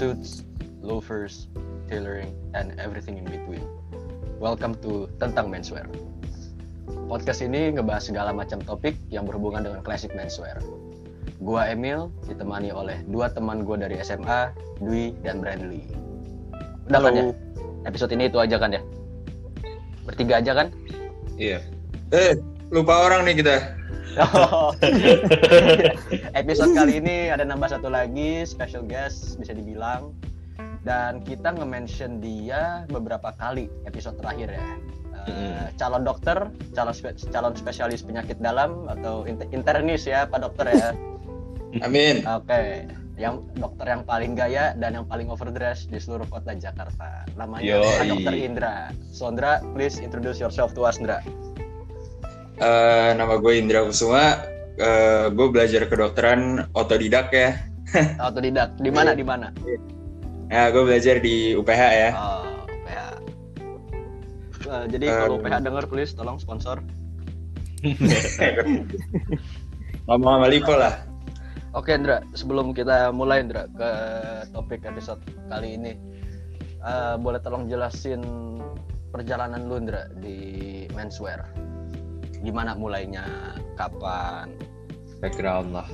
suits, loafers, tailoring, and everything in between. Welcome to Tentang Menswear. Podcast ini ngebahas segala macam topik yang berhubungan dengan classic menswear. Gua Emil, ditemani oleh dua teman gua dari SMA, Dwi dan Bradley. Udah kan ya? Episode ini itu aja kan ya? Bertiga aja kan? Iya. Eh, lupa orang nih kita. Episode kali ini ada nambah satu lagi special guest bisa dibilang dan kita nge-mention dia beberapa kali episode terakhir ya. Uh, calon dokter, calon spe calon spesialis penyakit dalam atau inter internis ya, Pak Dokter ya. Amin. Oke, okay. yang dokter yang paling gaya dan yang paling overdress di seluruh kota Jakarta. Namanya Pak Dokter Indra. Sondra, please introduce yourself to us, Indra. Uh, nama gue Indra Kusuma. Uh, gue belajar kedokteran otodidak ya. otodidak. Di mana? Di mana? Ya, gue belajar di UPH ya. Oh, UPH. Uh, jadi um, kalau UPH denger please tolong sponsor. Ngomong sama Lipo lah. Oke Indra, sebelum kita mulai Indra ke topik episode kali ini, uh, boleh tolong jelasin perjalanan lu Indra di menswear. Gimana mulainya, kapan, background lah.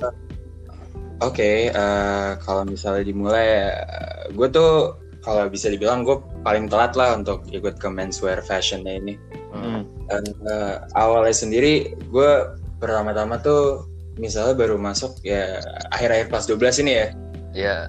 Oke, okay, uh, kalau misalnya dimulai, uh, gue tuh kalau bisa dibilang gue paling telat lah untuk ikut ke menswear fashionnya ini. Hmm. Dan uh, awalnya sendiri gue pertama-tama tuh misalnya baru masuk ya akhir-akhir kelas 12 ini ya. Iya. Yeah.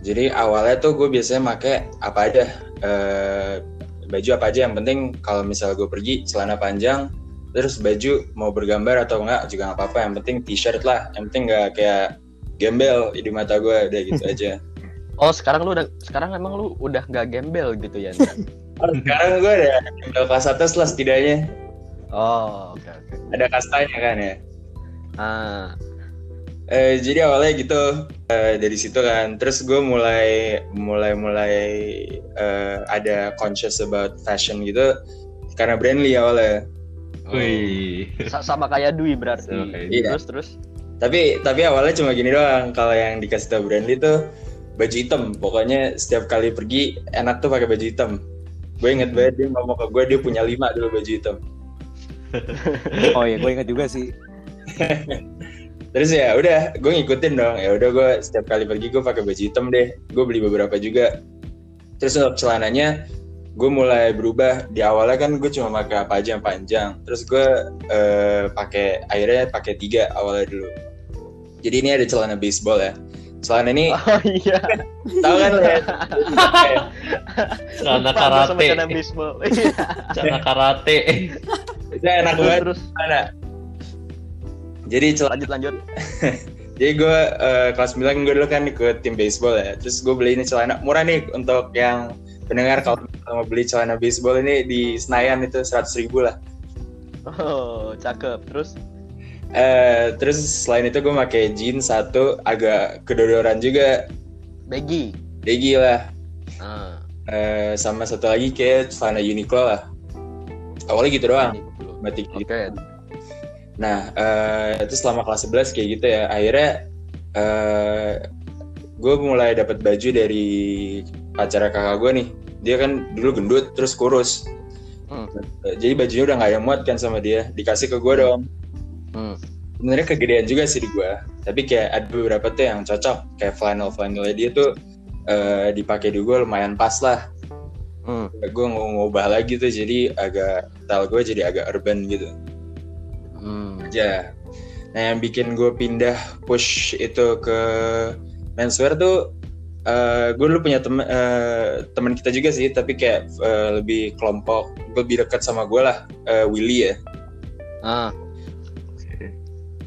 Jadi awalnya tuh gue biasanya make apa aja uh, baju apa aja yang penting kalau misalnya gue pergi celana panjang terus baju mau bergambar atau enggak juga nggak apa-apa yang penting t-shirt lah yang penting nggak kayak gembel di mata gue udah gitu aja. Oh sekarang lu udah sekarang emang lu udah nggak gembel gitu ya? oh, sekarang gue udah gembel kelas atas lah setidaknya. Oh oke okay, oke. Okay. Ada kastanya kan ya. Ah. Eh, jadi awalnya gitu eh, dari situ kan, terus gue mulai mulai mulai eh, ada conscious about fashion gitu karena Brandly awalnya. Wih, sama kayak Dwi berarti. Iya. Terus terus. Tapi tapi awalnya cuma gini doang. Kalau yang dikasih tau Brandly tuh baju hitam. Pokoknya setiap kali pergi enak tuh pakai baju hitam. Gue inget banget dia ngomong ke gue dia punya lima dulu baju hitam. oh iya, gue inget juga sih. terus ya udah gue ngikutin dong ya udah gue setiap kali pergi gue pakai baju hitam deh gue beli beberapa juga terus untuk celananya gue mulai berubah. Di awalnya kan gue cuma pakai apa aja yang panjang. Terus gue uh, pakai akhirnya pakai tiga awalnya dulu. Jadi ini ada celana baseball ya. Celana ini oh iya. Tahu kan ya? Celana karate. celana baseball. Celana karate. Itu enak banget. terus. Mana? Jadi lanjut lanjut. Jadi gue uh, kelas 9 gue dulu kan ikut tim baseball ya. Terus gue beli ini celana murah nih untuk yang pendengar kalau mau beli celana baseball ini di Senayan itu seratus ribu lah. Oh cakep. Terus? Uh, terus selain itu gue pakai jeans satu agak kedodoran juga. Baggy. Baggy lah. Ah. Uh, sama satu lagi kayak celana Uniqlo lah. Awalnya gitu doang. Oke. Okay. Nah, uh, itu selama kelas 11 kayak gitu ya. Akhirnya uh, gue mulai dapat baju dari pacar kakak gue nih. Dia kan dulu gendut terus kurus. Hmm. Jadi bajunya udah nggak yang muat kan sama dia. Dikasih ke gue dong. Hmm. Sebenarnya kegedean juga sih di gue. Tapi kayak ada beberapa tuh yang cocok. Kayak flannel flannelnya dia tuh uh, dipakai di gue lumayan pas lah. Hmm. Gue mau ngubah lagi tuh jadi agak style gue jadi agak urban gitu hmm. aja. Nah yang bikin gue pindah push itu ke menswear tuh uh, gue dulu punya temen uh, teman kita juga sih tapi kayak uh, lebih kelompok lebih dekat sama gue lah uh, Willy ya. Ah.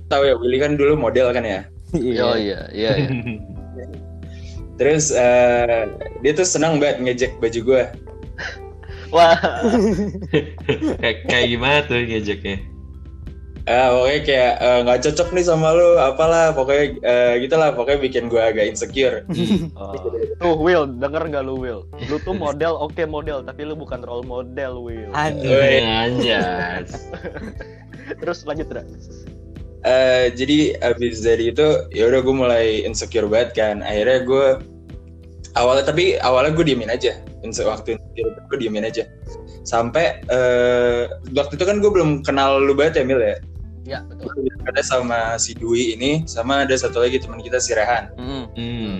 Tahu ya Willy kan dulu model kan ya. oh iya iya. iya. Terus uh, dia tuh senang banget ngejek baju gue. Wah. kayak kayak gimana tuh ngejeknya? Uh, pokoknya kayak nggak uh, cocok nih sama lu apalah pokoknya uh, gitulah pokoknya bikin gue agak insecure. Oh. tuh Will denger nggak lu Will? Lu tuh model oke okay, model tapi lu bukan role model Will. Anjay anjay terus lanjut Ra. Uh, jadi abis dari itu ya udah gue mulai insecure banget kan. Akhirnya gue awalnya tapi awalnya gue diemin aja. Waktu gue diemin aja. Sampai eh, waktu itu kan gue belum kenal lu banget ya Mil ya Ya, betul. ada sama si Dwi ini sama ada satu lagi teman kita si Rehan Hmm. Hmm.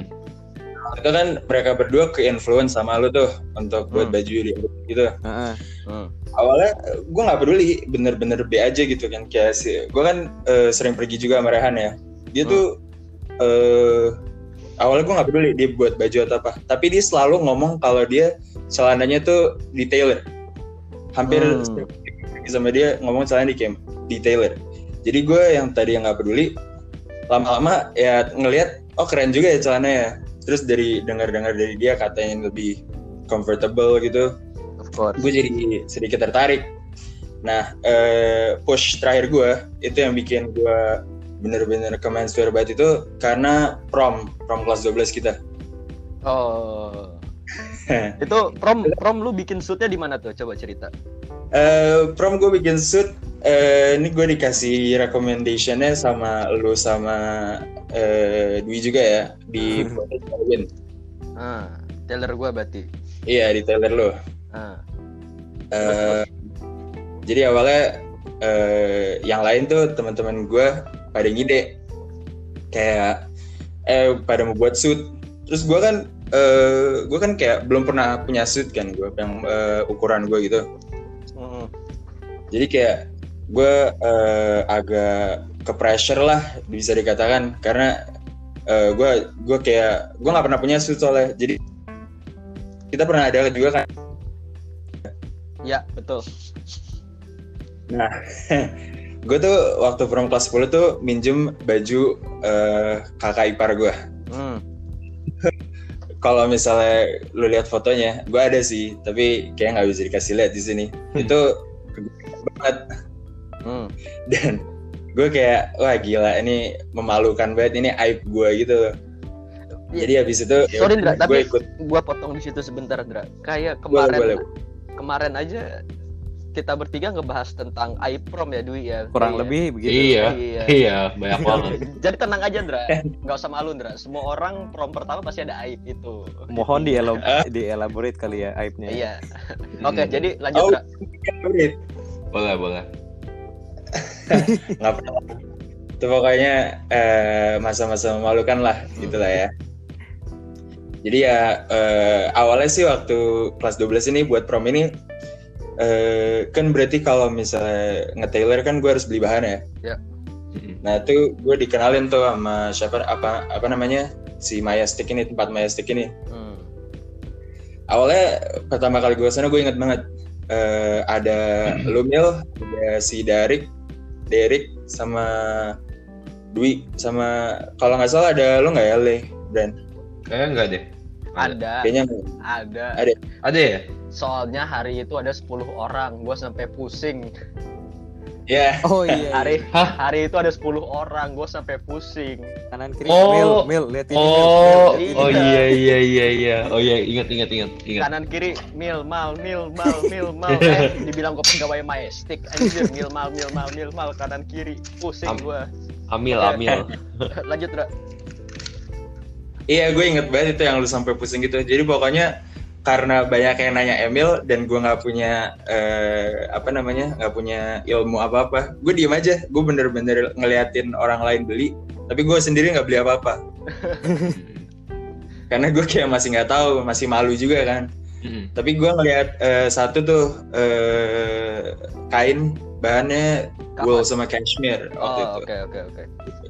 itu kan mereka berdua ke influence sama lu tuh untuk buat Hmm. baju di gitu Heeh. Hmm. awalnya gue nggak peduli bener-bener B aja gitu kan kayak si gue kan eh, sering pergi juga sama Rehan ya dia tuh eh awalnya gue nggak peduli dia buat baju atau apa tapi dia selalu ngomong kalau dia celananya tuh di tailor hampir Hmm. sama dia ngomong celana di kem di tailor jadi gue yang tadi yang nggak peduli lama-lama ya ngelihat oh keren juga ya celananya terus dari dengar-dengar dari dia katanya lebih comfortable gitu gue jadi sedikit tertarik. Nah, eh, push terakhir gue itu yang bikin gue bener-bener ke menswear banget itu karena prom, prom kelas 12 kita. Oh. itu prom prom lu bikin shootnya di mana tuh? Coba cerita. Eh, prom gue bikin suit, eh, ini gue dikasih recommendationnya sama lu sama eh, Dwi juga ya di Protect Darwin. Ah, tailor gua berarti. Iya di Taylor lu. Ah. Eh, jadi awalnya eh, yang lain tuh teman-teman gue pada ngide kayak eh pada mau buat suit terus gue kan eh gue kan kayak belum pernah punya suit kan gue yang eh, ukuran gue gitu Mm. jadi kayak gue eh, agak ke pressure lah bisa dikatakan karena eh, gue gue kayak gue nggak pernah punya suit soalnya jadi kita pernah ada juga kan Ya, betul. gue tuh waktu prom kelas 10 tuh minjem baju eh, kakak ipar gue. Hmm. Kalau misalnya lu lihat fotonya, gue ada sih, tapi kayak nggak bisa dikasih lihat di sini. Hmm. Itu banget Hmm. dan gue kayak wah gila ini memalukan banget ini aib gue gitu. Jadi habis itu ya Sorry, Ndra, gue tapi- ikut Gua potong di situ sebentar, Dra. Kayak boleh kemarin boleh. kemarin aja kita bertiga ngebahas tentang aib prom ya Dwi ya. Kurang Iya. lebih begitu. Iya. Iya. Iya, banyak banget. Jadi tenang aja, Dra. Nggak usah malu, Dra. Semua orang prom pertama pasti ada aib itu. Mohon dielo- dielaborate kali ya aibnya. Iya. Hmm. Oke, jadi lanjut, Oh. Boleh, boleh. nggak. Itu pokoknya eh, masa-masa memalukan lah, gitulah ya. Jadi ya eh, awalnya sih waktu kelas 12 ini buat prom ini eh, kan berarti kalau misalnya nge-tailor kan gue harus beli bahan ya. Mm-mm. Nah itu gue dikenalin tuh sama siapa apa apa namanya si Maya Stick ini tempat Maya Stick ini. Hmm. Awalnya pertama kali gue sana gue inget banget eh, ada Lumil, ada si Darik, Derek sama Dwi sama kalau nggak salah ada lo nggak ya Le Brand? Kayaknya enggak deh. Ada, Kayaknya ada. Ada ya? Soalnya hari itu ada 10 orang, gue sampai pusing. ya Oh iya. Hari iya. Hah? hari itu ada 10 orang, gue sampai pusing. Kanan kiri. Oh. Mil, mil, lihat ini. Mil, Oh, Mil. oh iya iya iya iya. Oh iya, ingat ingat ingat ingat. Kanan kiri mil mal mil mal mil mal. Eh, dibilang gue pegawai majestic anjir mil mal mil mal mil mal kanan kiri pusing Am- gue. Amil, amil. Lanjut, Dra. Iya gue inget banget itu yang lu sampai pusing gitu. Jadi pokoknya karena banyak yang nanya Emil dan gue nggak punya eh, apa namanya nggak punya ilmu apa apa gue diem aja gue bener-bener ngeliatin orang lain beli tapi gue sendiri nggak beli apa-apa karena gue kayak masih nggak tahu masih malu juga kan Mm-mm. tapi gue ngeliat eh, satu tuh eh, kain bahannya wool sama cashmere waktu Oh, itu. oke oke oke.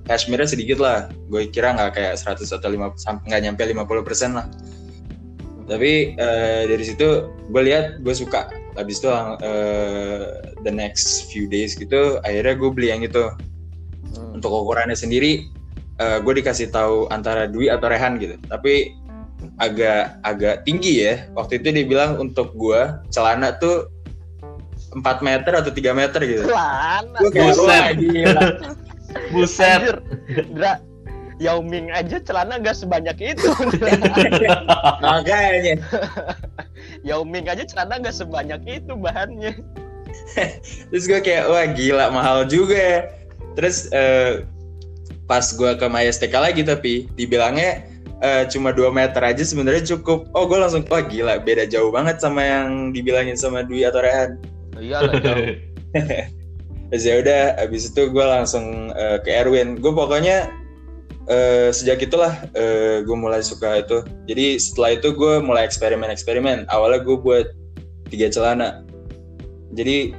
cashmere sedikit lah. Gue kira nggak kayak 100 atau 50 sam- nggak nyampe 50 persen lah. Tapi eh, dari situ gue lihat gue suka. Habis itu eh, the next few days gitu akhirnya gue beli yang itu. Hmm. untuk ukurannya sendiri eh, gue dikasih tahu antara Dwi atau Rehan gitu. Tapi agak agak tinggi ya. Waktu itu dia bilang untuk gue celana tuh 4 meter atau 3 meter gitu Celana. Buset. gila Buset. Anjir. Dra, Yao Ming aja celana nggak sebanyak itu. makanya Yao Ming aja celana nggak sebanyak itu bahannya. terus gue kayak wah gila mahal juga ya terus eh, pas gue ke Mayasteka lagi tapi dibilangnya eh, cuma 2 meter aja sebenarnya cukup. Oh, gue langsung wah gila, beda jauh banget sama yang dibilangin sama Dwi atau Rehan. Iya lah jauh ya udah, abis itu gue langsung eh, ke Erwin. Gue pokoknya eh, sejak itulah gue mulai suka itu. Jadi setelah itu gue mulai eksperimen-eksperimen. Awalnya gue buat tiga celana. Jadi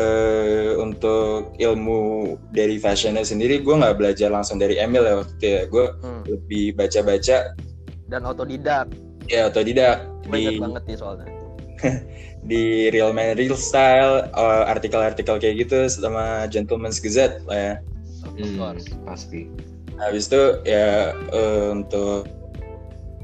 eh, untuk ilmu dari fashionnya sendiri, gue nggak belajar langsung dari Emil ya waktu itu ya. Gue Hmm. lebih baca-baca dan otodidak ya otodidak banyak di banget nih soalnya di Real Man Real Style eh, artikel-artikel kayak gitu sama Gentleman's Gazette lah ya. of Hmm, pasti. Habis itu ya eh, untuk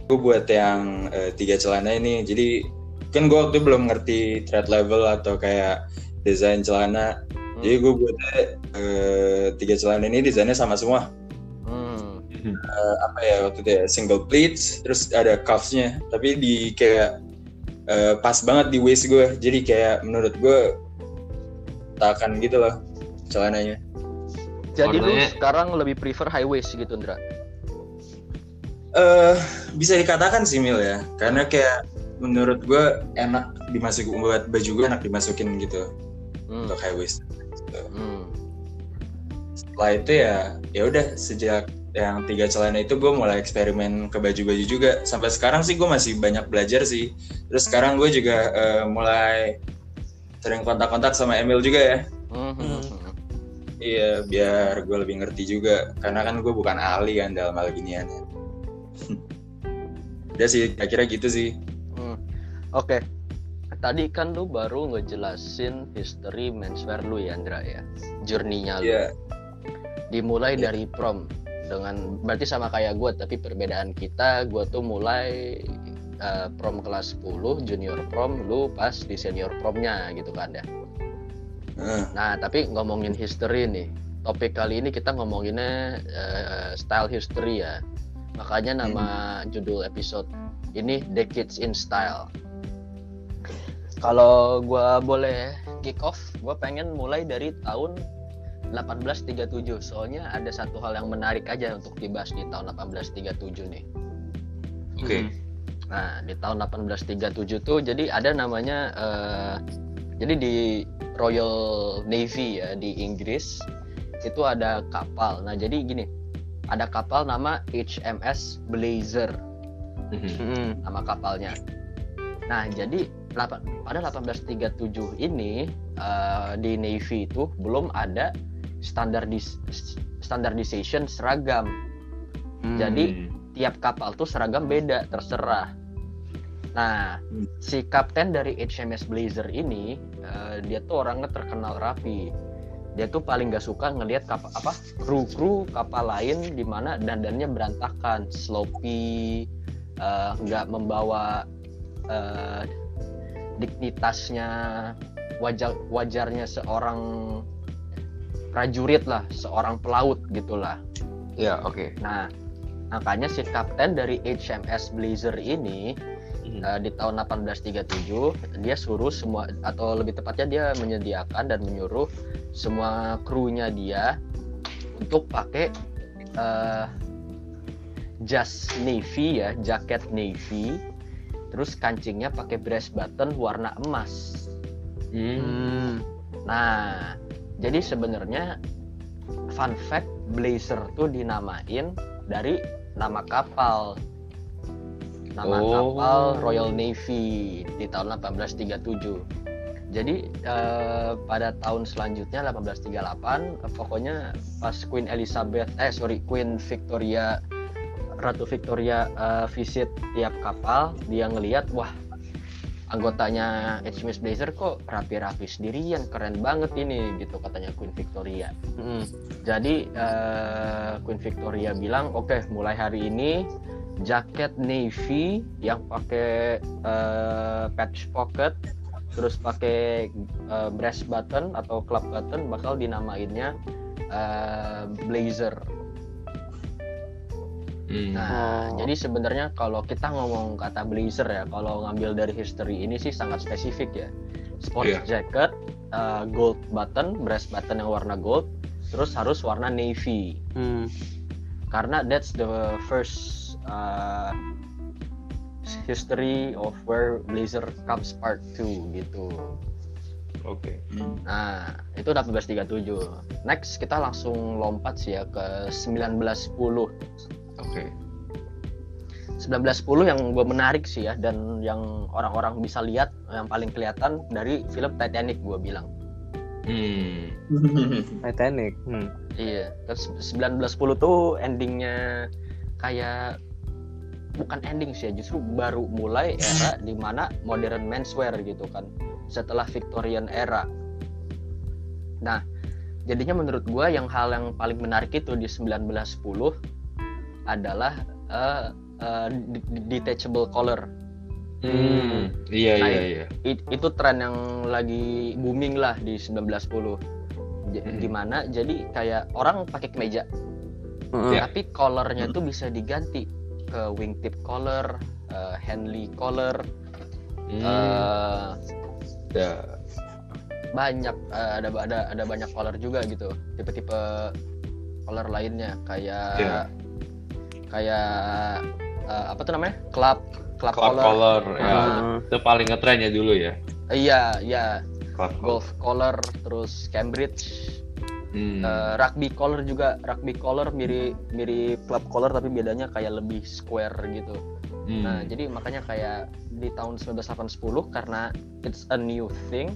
gue buat yang eh, tiga celana ini. Jadi kan gue waktu itu belum ngerti thread level atau kayak desain celana. Hmm. Jadi gue buatnya eh, tiga celana ini desainnya sama semua. Hmm. Eh, apa ya waktu itu ya single pleats, terus ada cuffsnya. Tapi di kayak eh, pas banget di waist gue. Jadi kayak menurut gue takan gitu loh celananya. jadi lu Warnanya- sekarang lebih prefer high waist gitu Ndra eh bisa dikatakan sih Mil ya, karena kayak menurut gue enak dimasukin buat baju gue enak dimasukin gitu hmm. untuk high waist. Hmm. Setelah itu ya ya udah sejak yang tiga celana itu gue mulai eksperimen ke baju-baju juga. Sampai sekarang sih gue masih banyak belajar sih. Terus sekarang gue juga eh, mulai sering kontak-kontak sama Emil juga ya. Hmm, hmm, hmm. Iya biar gue lebih ngerti juga. Karena kan gue bukan ahli kan dalam hal ginian. Udah sih, kira-kira gitu sih. Hmm. Oke. Tadi kan lu baru ngejelasin history menswear lu ya, Andra ya. Journey-nya lu. Iya. Dimulai Iya. dari prom dengan berarti sama kayak gue tapi perbedaan kita gue tuh mulai eh, prom kelas 10 junior prom lu pas di senior promnya gitu kan ya? Nah tapi ngomongin history nih topik kali ini kita ngomonginnya eh, style history ya. Makanya nama judul episode ini Decades in Style. Kalau gua boleh kick off gua pengen mulai dari tahun 1837 soalnya ada satu hal yang menarik aja untuk dibahas di tahun 1837 nih Oke. Nah, di tahun 1837 tuh jadi ada namanya eh, jadi di Royal Navy ya di Inggris itu ada kapal. Nah, jadi gini. Ada kapal nama HMS Blazer Mhm. Hmm. nama kapalnya. Nah, jadi pada 1837 ini eh, di Navy itu belum ada standardis standardization seragam. Hmm. Jadi tiap kapal tuh seragam beda terserah. Nah, Hmm. si kapten dari HMS Blazer ini eh, dia tuh orangnya terkenal rapi. Dia tuh paling gak suka ngelihat kapal apa kru-kru kapal lain di mana dandannya berantakan, sloppy, eh, nggak membawa eh, dignitasnya wajar wajarnya seorang prajurit lah, seorang pelaut gitulah. Ya, oke. Nah, makanya si kapten dari HMS Blazer ini Mhm. eh, di tahun 1837 dia suruh semua atau lebih tepatnya dia menyediakan dan menyuruh semua krunya dia untuk pakai eh, jas navy ya, jaket navy. Terus kancingnya pakai breast button warna emas. Hmm. Hmm. Nah, jadi sebenarnya fun fact Blazer tuh dinamain dari nama kapal. Nama Oh. kapal Royal Navy di tahun 1837. Jadi eh, pada tahun selanjutnya 1838 eh, pokoknya pas Queen Elizabeth eh sorry Queen Victoria Ratu Victoria eh, visit tiap kapal dia ngelihat wah anggotanya HMS Blazer kok rapi-rapi sendirian keren banget ini gitu katanya Queen Victoria Hmm. jadi eh, Queen Victoria bilang oke mulai hari ini jaket navy yang pakai eh, patch pocket terus pakai eh, breast button atau club button bakal dinamainnya eh, blazer Hmm. Nah, Oh. jadi sebenarnya kalau kita ngomong kata blazer ya, kalau ngambil dari history ini sih sangat spesifik ya. Sports Iya. jacket, uh, gold button, breast button yang warna gold, terus harus warna navy. Hmm. Karena that's the first uh, History of Where Blazer Comes Part 2 gitu. Oke. Nah, itu 1837. Next kita langsung lompat sih ya ke 1910. Oke. 1910 yang gue menarik sih ya dan yang orang-orang bisa lihat yang paling kelihatan dari film Titanic gue bilang. Hmm. Titanic. Hmm. Iya, terus 1910 tuh endingnya kayak bukan ending sih ya, justru baru mulai era di mana modern menswear gitu kan setelah Victorian era. Nah, jadinya menurut gua yang hal yang paling menarik itu di 1910 adalah uh, uh, de- de- detachable collar. Hmm. Iya Nah, iya iya. It- itu tren yang lagi booming lah di 1910. J- Hmm. Di mana jadi kayak orang pakai kemeja Heeh. Ya. tapi collarnya tuh bisa diganti ke wingtip collar, uh, Henley collar, Hmm. uh, Ya. banyak uh, ada ada ada banyak collar juga gitu, tipe-tipe collar lainnya kayak Ya. Kayak uh, apa tuh namanya club club, Club collar, collar ya. Heeh. Itu paling ngetren ya dulu ya. iya iya Club golf collar terus Cambridge Hmm. Uh, rugby collar juga rugby collar mirip mirip club collar tapi bedanya kayak lebih square gitu Hmm. Nah, jadi makanya kayak di tahun 1910 karena it's a new thing,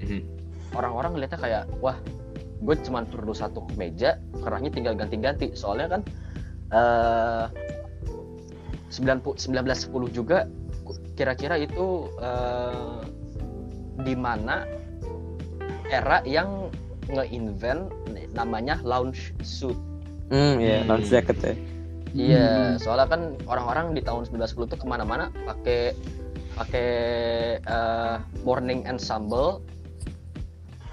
Hmm. orang-orang ngeliatnya kayak wah, gue cuma perlu satu kemeja, kerahnya tinggal ganti-ganti. Soalnya kan eh 90 1910 juga kira-kira itu eh, di mana era yang nge-invent namanya lounge suit. Hmm, iya, Hmm. lounge jacket ya. Iya, soalnya kan orang-orang di tahun 1910 tuh ke mana-mana pakai pakai eh, morning ensemble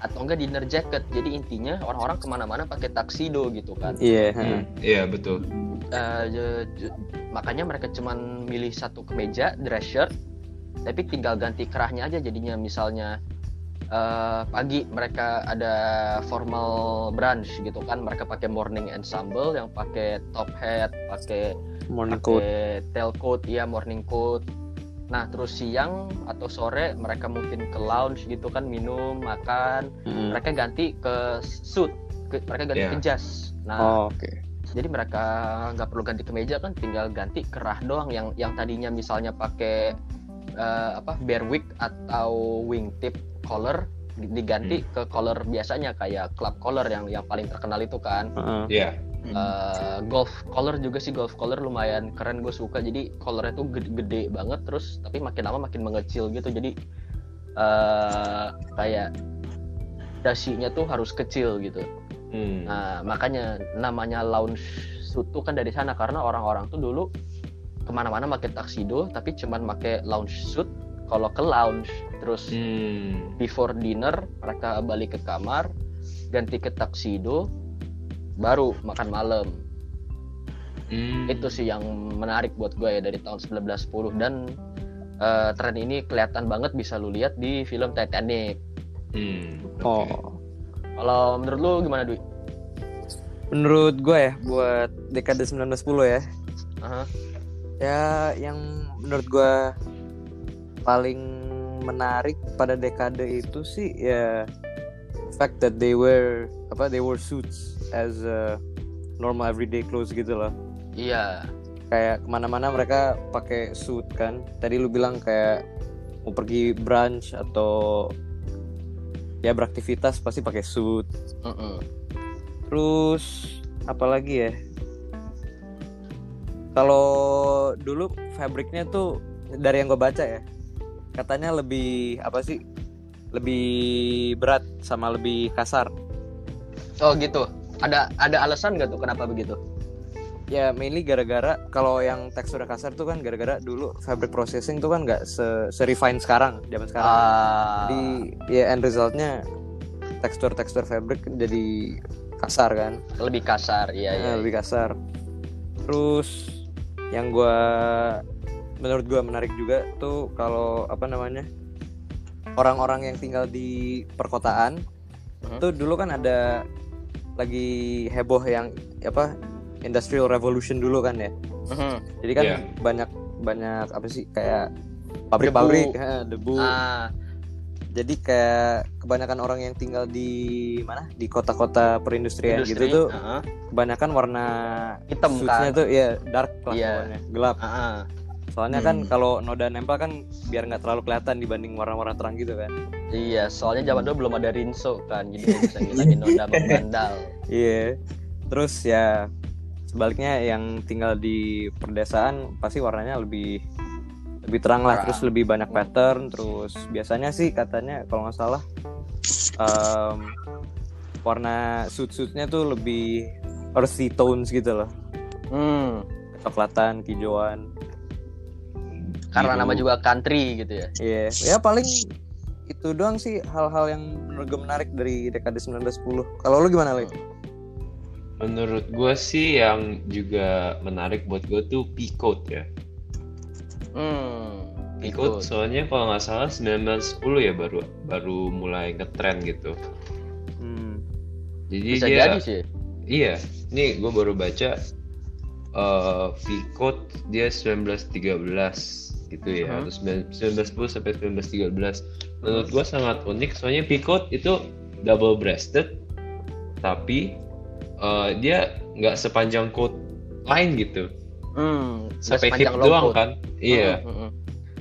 atau enggak dinner jacket. Jadi intinya orang-orang ke mana-mana pakai tuxedo gitu kan. Iya, Hmm. heeh. Iya betul. Eh, je- je- makanya mereka cuman milih satu kemeja dress shirt, tapi tinggal ganti kerahnya aja. Jadinya misalnya eh, pagi mereka ada formal brunch gitu kan, mereka pakai morning ensemble yang pakai top hat, pakai morning coat. pakai tailcoat ya morning coat nah terus siang atau sore mereka mungkin ke lounge gitu kan minum makan Mm. mereka ganti ke suit ke- mereka ganti Iya. ke jas nah Oh, oke. jadi mereka nggak perlu ganti kemeja kan tinggal ganti kerah doang yang yang tadinya misalnya pakai eh, apa bare wig atau wingtip collar di- diganti Hmm. ke collar biasanya kayak club collar yang yang paling terkenal itu kan Heeh. Iya. Eh, golf collar juga sih golf collar lumayan keren gue suka. Jadi collarnya tuh gede, gede banget terus tapi makin lama makin mengecil gitu. Jadi eh kayak dasinya tuh harus kecil gitu. Hmm. nah makanya namanya lounge suit tuh kan dari sana karena orang-orang tuh dulu ke mana-mana pakai tuxedo tapi cuman pakai lounge suit. Kalau ke lounge terus Hmm. before dinner mereka balik ke kamar ganti ke tuxedo baru makan malam Hmm. itu sih yang menarik buat gue ya dari tahun 1910 dan eh, tren ini kelihatan banget bisa lu lihat di film Titanic Hmm. Oh. kalau menurut lu gimana Dwi? Menurut gue ya buat dekade 1910 ya. Aha. Ya yang menurut gue paling menarik pada dekade itu sih ya fact that they wear apa they wear suits as a normal everyday clothes gitu loh. iya Kayak ke mana-mana mereka pakai suit kan. Tadi lu bilang kayak mau pergi brunch atau ya beraktivitas pasti pakai suit. Mm-mm. Terus apalagi ya? Kalau dulu fabriknya tuh dari yang gue baca ya, katanya lebih apa sih? Lebih berat sama lebih kasar. oh gitu ada ada alasan gak tuh kenapa begitu Ya mainly gara-gara kalau yang teksturnya kasar tuh kan gara-gara dulu fabric processing tuh kan nggak se, refine sekarang, zaman sekarang. Ah, Jadi ya end resultnya tekstur-tekstur fabric jadi kasar kan. lebih kasar iya iya Nah, lebih kasar. Terus yang gua menurut gua menarik juga tuh kalau apa namanya orang-orang yang tinggal di perkotaan Mhm. tuh dulu kan ada lagi heboh yang apa industrial revolution dulu kan ya Mhm. Jadi kan Iya. banyak banyak apa sih kayak pabrik-pabrik, eh, debu. Ah, Jadi kayak kebanyakan orang yang tinggal di mana? Di kota-kota perindustrian industri. gitu tuh ah, kebanyakan warna hitam kan. tuh ya dark lah Iya. pokoknya, gelap. Ah. Soalnya kan Hmm. kalau noda nempel kan biar nggak terlalu kelihatan dibanding warna-warna terang gitu kan. Iya, soalnya zaman dulu belum ada Rinso kan, jadi bisa ngilangin noda membandal. Iya. Terus ya sebaliknya yang tinggal di perdesaan pasti warnanya lebih lebih terang lah, Terang. terus lebih banyak pattern, terus biasanya sih katanya kalau nggak salah em, warna suit-suitnya tuh lebih earthy tones gitu loh, Hmm, kecoklatan, hijauan. karena Biru. nama juga country gitu ya. Iya, ya paling itu doang sih hal-hal yang menurut gue menarik dari dekade 1910. Kalau lu gimana, Li? Menurut gue sih yang juga menarik buat gue tuh P-Code ya. Hmm, ikut. soalnya kalau nggak salah 1910 ya baru baru mulai ngetren gitu. Hmm. Jadi Bisa dia jadi sih. iya, ini gue baru baca eh V-Code dia 1913 gitu ya, terus 1910 sampai 1913. Menurut gue sangat unik soalnya V-Code itu double breasted tapi eh, dia nggak sepanjang coat lain gitu, Hmm, sampai hip doang coat. kan. Iya. Hmm, hmm, hmm.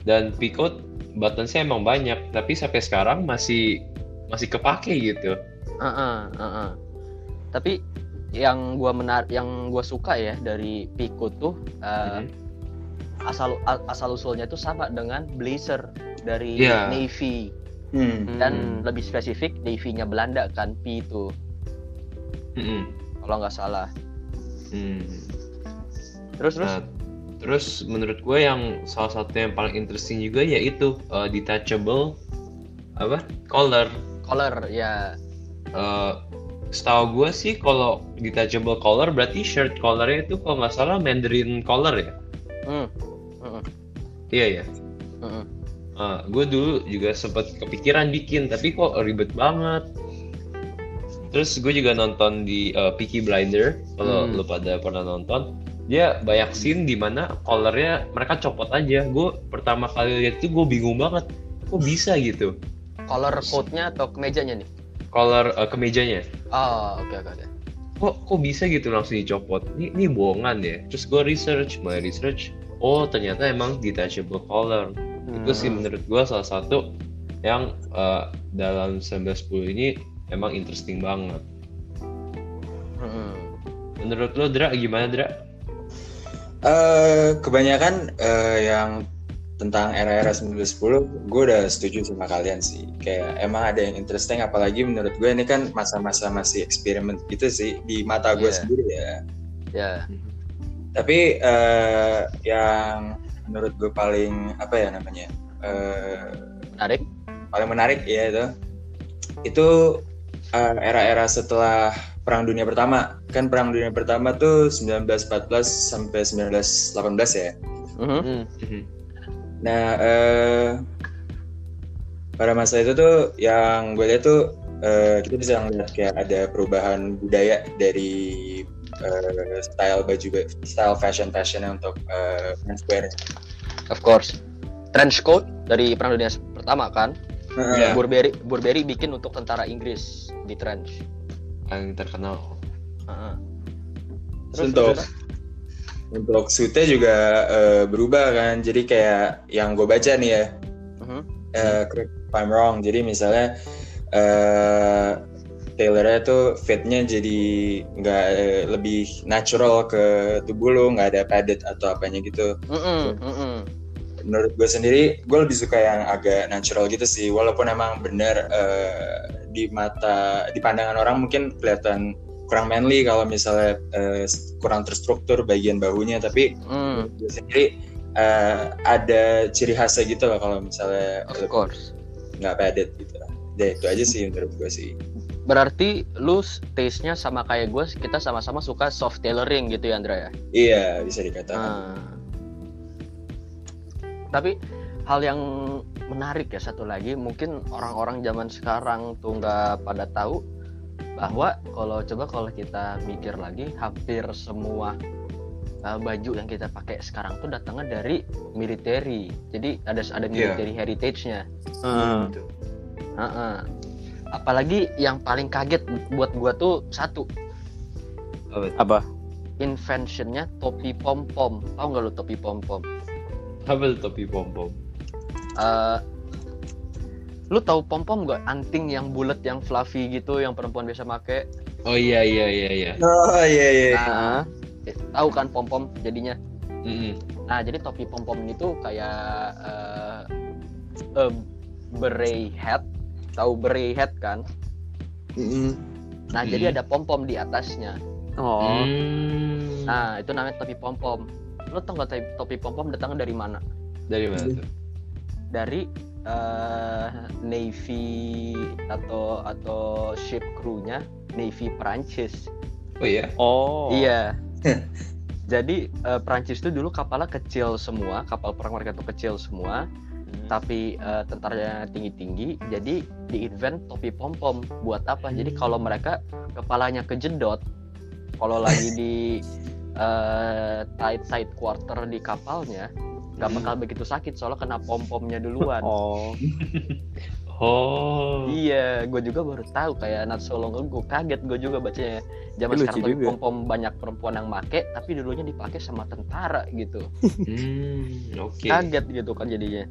dan P-Code buttonsnya emang banyak tapi sampai sekarang masih masih kepake gitu Heeh, heeh. Tapi yang gua menar yang gua suka ya dari Pico tuh eh, Mhm. asal asal usulnya tuh sama dengan blazer dari Iya. Navy Hmm. dan Hmm. lebih spesifik Navy-nya Belanda kan P itu Mm-mm. kalau nggak salah. Hmm. Terus terus Nah, terus menurut gue yang salah satu yang paling interesting juga yaitu uh, detachable apa collar collar ya Uh, setahu gue sih kalau detachable collar berarti shirt collarnya itu kalau nggak salah Mandarin collar ya hmm, hmm, iya ya hmm. gue dulu juga sempat kepikiran bikin tapi kok ribet banget terus gue juga nonton di uh, Peaky Blinder kalau Hmm. lu pada pernah nonton dia banyak scene di mana collarnya mereka copot aja gue pertama kali lihat itu gue bingung banget kok bisa gitu collar coat-nya atau kemejanya nih? collar uh, kemejanya Oh, oke oke oke. kok kok bisa gitu langsung dicopot ini ini bohongan ya terus gue research mulai research oh ternyata emang detachable collar itu sih menurut gue salah satu yang uh, dalam 1910 ini emang interesting banget Hmm. menurut lo Dra gimana Dra? Eh, kebanyakan eh, yang tentang era-era 1910 gue udah setuju sama kalian sih kayak emang ada yang interesting apalagi menurut gue ini kan masa-masa masih eksperimen gitu sih di mata gue Iya. sendiri ya Ya. tapi eh, yang menurut gue paling apa ya namanya eh, Menarik. paling menarik ya itu itu eh, era-era setelah Perang Dunia Pertama kan Perang Dunia Pertama tuh 1914 sampai 1918 ya Mhm. Hmm. Mhm. Nah, eh, pada masa itu tuh yang gue lihat tuh eh, kita bisa ngeliat kayak ada perubahan budaya dari eh, style baju, style fashion fashionnya untuk eh, menswear. Of course. Trench coat dari Perang Dunia Pertama kan. Iya. Burberry Burberry bikin untuk tentara Inggris di trench. yang terkenal Heeh. Terus untuk untuk suitnya juga eh, berubah kan. Jadi kayak yang gue baca nih ya, eh, correct if I'm wrong. Jadi misalnya eh tailornya tuh fitnya jadi nggak eh, lebih natural ke tubuh lo, nggak ada padded atau apanya gitu. Mm-mm, mm-mm. Menurut gue sendiri, gue lebih suka yang agak natural gitu sih. Walaupun emang bener eh, di mata, di pandangan orang mungkin kelihatan kurang manly kalau misalnya eh, kurang terstruktur bagian bahunya, tapi Mm, gue sendiri eh, ada ciri khasnya gitu loh kalau misalnya of course. nggak padded gitu. Ya itu aja sih menurut gue sih. Berarti lu taste-nya sama kayak gue, kita sama-sama suka soft tailoring gitu ya Andra ya? Iya bisa dikatakan. Ah. Tapi hal yang menarik ya satu lagi, mungkin orang-orang zaman sekarang tuh nggak pada tahu bahwa kalau coba kalau kita mikir lagi, hampir semua uh, baju yang kita pakai sekarang tuh datangnya dari military jadi ada ada Iya. military heritage-nya Heeh. Gitu. Heeh. Apalagi yang paling kaget buat gua tuh satu. Apa? Inventionnya topi pom pom tau nggak lu topi pom pom Apa tuh topi pom pom? Eh, lu tahu pom pom gak anting yang bulat yang fluffy gitu yang perempuan biasa make. Oh iya iya iya iya. Oh iya iya. nah eh, tahu kan pom pom jadinya? Mm-mm. nah jadi topi pom pom ini tuh kayak eh a beret hat tahu beret hat kan Mm-mm. nah Hmm. jadi ada pom pom di atasnya oh Hmm. nah itu namanya topi pom pom lu tau gak topi- pom pom datangnya dari mana Dari mana tuh? dari eh, navy atau atau ship crew-nya navy Prancis Oh iya. oh Iya. Jadi eh, Prancis itu dulu kapalnya kecil semua, kapal perang mereka itu kecil semua. Tapi eh, tentaranya tinggi-tinggi. Jadi di invent topi pom-pom buat apa? Jadi kalau mereka kepalanya kejedot, kalau lagi di eh, tight tight quarter di kapalnya, nggak Hmm. bakal begitu sakit soalnya kena pom-pomnya duluan. oh Oh. Iya, gue juga baru tahu kayak not so long ago. Kaget gue juga bacanya. Zaman Lucu sekarang juga. pom-pom banyak perempuan yang make, tapi dulunya dipakai sama tentara gitu. Hmm. Oke. Kaget gitu kan jadinya.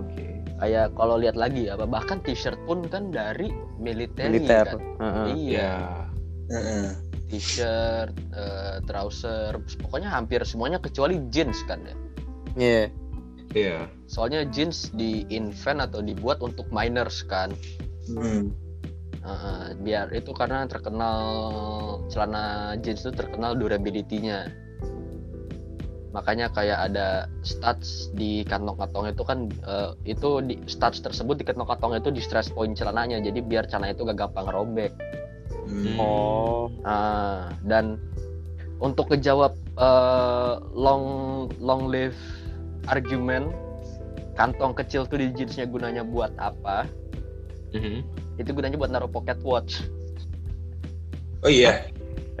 Oke. Kayak kalau lihat lagi apa bahkan t-shirt pun kan dari militer. militer Kan? Heeh. Iya, Ya. Heeh. t-shirt, eh, trouser, pokoknya hampir semuanya kecuali jeans kan ya. Iya. Iya. Soalnya jeans di invent atau dibuat untuk miners kan. Hmm. Heeh, biar itu karena terkenal celana jeans itu terkenal durability-nya. Makanya kayak ada studs di kantong-kantong itu kan eh, itu di studs tersebut di kantong-kantong itu di stress point celananya. Jadi biar celana itu gak gampang robek. Hmm. oh Ah, dan untuk kejawab eh, long long live argument kantong kecil tuh di jeansnya gunanya buat apa? Mhm. Itu gunanya buat naruh pocket watch. Oh iya.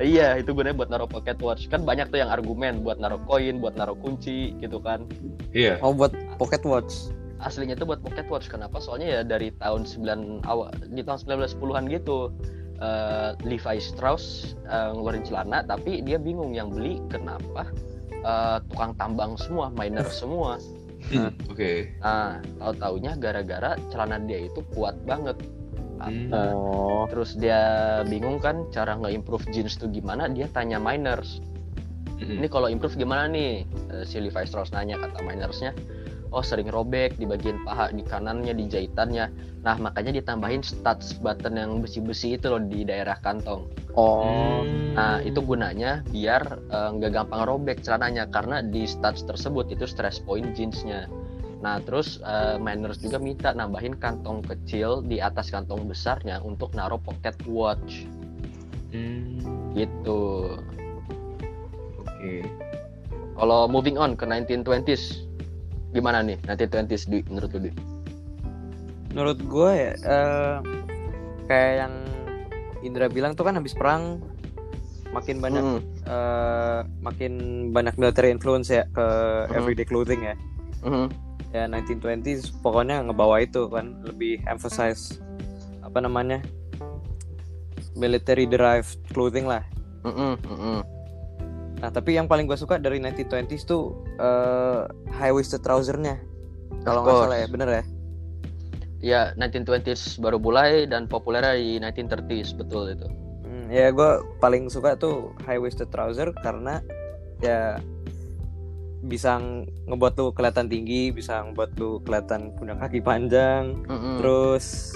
Iya, itu gunanya buat naruh pocket watch. Kan banyak tuh yang argumen buat naruh koin, buat naruh kunci gitu kan. Iya. oh buat pocket watch Aslinya itu buat pocket watch. Kenapa? Soalnya ya dari tahun 9 awal di tahun 1910-an gitu. eh, Levi Strauss eh, ngeluarin celana tapi dia bingung yang beli kenapa eh, tukang tambang semua, miner semua. Hmm, Oke. Nah, tahu-taunya gara-gara celana dia itu kuat banget. Hmm. Nah, oh terus dia bingung kan cara nge-improve jeans tuh gimana? Dia tanya miners. Mhm. ini kalau improve gimana nih Eh, si Levi Strauss nanya kata minersnya oh sering robek di bagian paha di kanannya di jahitannya nah makanya ditambahin studs button yang besi-besi itu loh di daerah kantong oh Hmm. nah itu gunanya biar eh, nggak gampang robek celananya karena di studs tersebut itu stress point jeansnya nah terus eh, miners juga minta nambahin kantong kecil di atas kantong besarnya untuk naruh pocket watch Hmm. gitu Oke. Kalau moving on ke 1920s, gimana nih 1920s di menurut lu? Di? menurut gue ya eh, kayak yang Indra bilang tuh kan habis perang makin banyak Hmm, eh, makin banyak military influence ya ke Mhm. everyday clothing ya mhm, ya 1920s pokoknya ngebawa itu kan lebih emphasize apa namanya military derived clothing lah mhm, mhm. nah tapi yang paling gue suka dari 1920s tuh eh, high waisted trousernya kalau nggak salah ya bener ya Ya 1920s baru mulai dan populernya di 1930s betul itu. Hmm, ya gue paling suka tuh high waisted trouser karena ya bisa ng- ngebuat lu kelihatan tinggi bisa ngebuat lu kelihatan punya kaki panjang Mhm. terus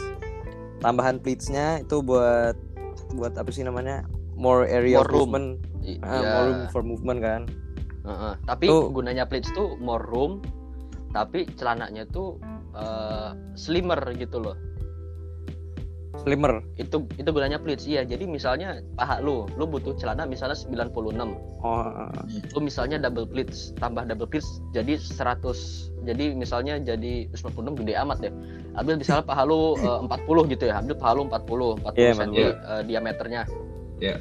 tambahan pleatsnya itu buat buat apa sih namanya more area More of room. movement I- Ah, ya, more room for movement kan heeh. Tapi Tuh. gunanya pleats tuh more room, tapi celananya tuh eh, slimmer gitu loh. Slimmer Itu itu gunanya pleats iya. Jadi misalnya paha lu, lu butuh celana misalnya 96. oh lu misalnya double pleats tambah double pleats jadi 100 jadi misalnya jadi 96 gede amat ya ambil misalnya paha lu eh, 40 gitu ya ambil paha lu 40 40 Iya, cm Iya. eh, diameternya Iya.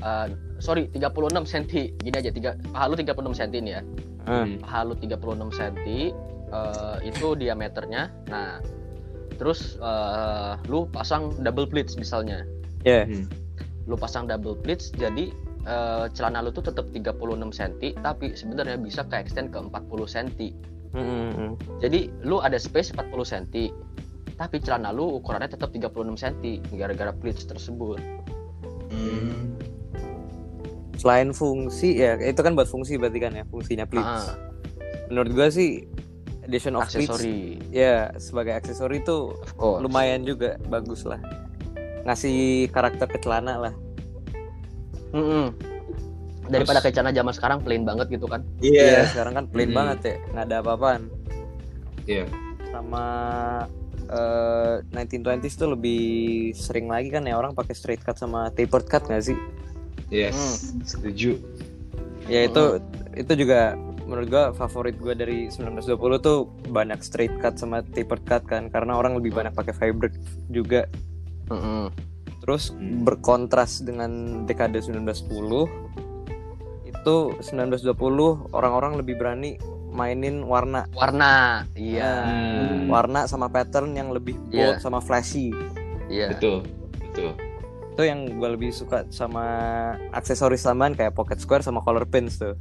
Eh, sorry 36 cm gini aja tiga paha lu 36 cm nih ya Hmm. paha lu 36 cm eh, itu diameternya nah terus eh, lu pasang double pleats misalnya Ya. Hmm. lu pasang double pleats jadi eh, celana lu tuh tetap 36 cm tapi sebenarnya bisa ke extend ke 40 cm Hmm, hmm, hmm. jadi lu ada space 40 cm tapi celana lu ukurannya tetap 36 cm gara-gara pleats tersebut Hmm. Selain fungsi ya itu kan buat fungsi berarti kan ya fungsinya pleats. Ah, Menurut gua sih addition of aksesori ya sebagai aksesori itu lumayan juga bagus lah. Ngasih karakter ke celana lah. Mm-mm. daripada kayak celana zaman sekarang plain banget gitu kan Iya. sekarang kan plain Hmm. banget ya, nggak ada apa-apaan. Iya. Sama eh 1920s tuh lebih sering lagi kan ya orang pakai straight cut sama tapered cut nggak sih? Yes, setuju. Ya itu itu juga menurut gua favorit gua dari 1920 tuh banyak straight cut sama tapered cut kan karena orang lebih banyak pakai fabric juga. Terus Hmm. berkontras dengan dekade 1910 itu 1920 orang-orang lebih berani mainin warna warna iya Hmm. warna sama pattern yang lebih bold sama flashy iya Betul. Betul. itu yang gue lebih suka sama aksesoris tambahan kayak pocket square sama collar pins tuh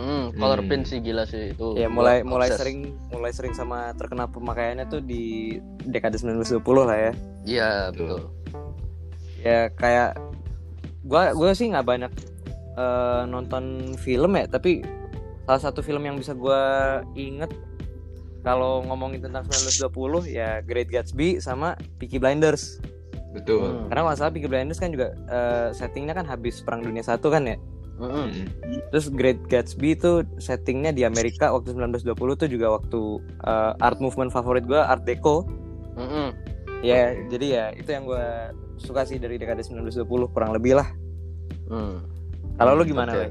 Mm, color Hmm. pin sih gila sih itu ya mulai mulai obses. sering mulai sering sama terkenal pemakaiannya tuh di dekade 1920 lah ya iya Betul. ya kayak gua gua sih nggak banyak eh, nonton film ya tapi salah satu film yang bisa gua inget kalau ngomongin tentang 1920 ya Great Gatsby sama Peaky Blinders Betul. Hmm. karena nggak salah Peaky Blinders kan juga eh, settingnya kan habis perang dunia satu kan ya Terus Great Gatsby itu settingnya di Amerika waktu 1920 tuh juga waktu eh, art movement favorit gua Art Deco Mm-mm. ya Oke. jadi ya itu yang gua suka sih dari dekade 1920 kurang lebih lah Mm. kalau lu gimana. Lek?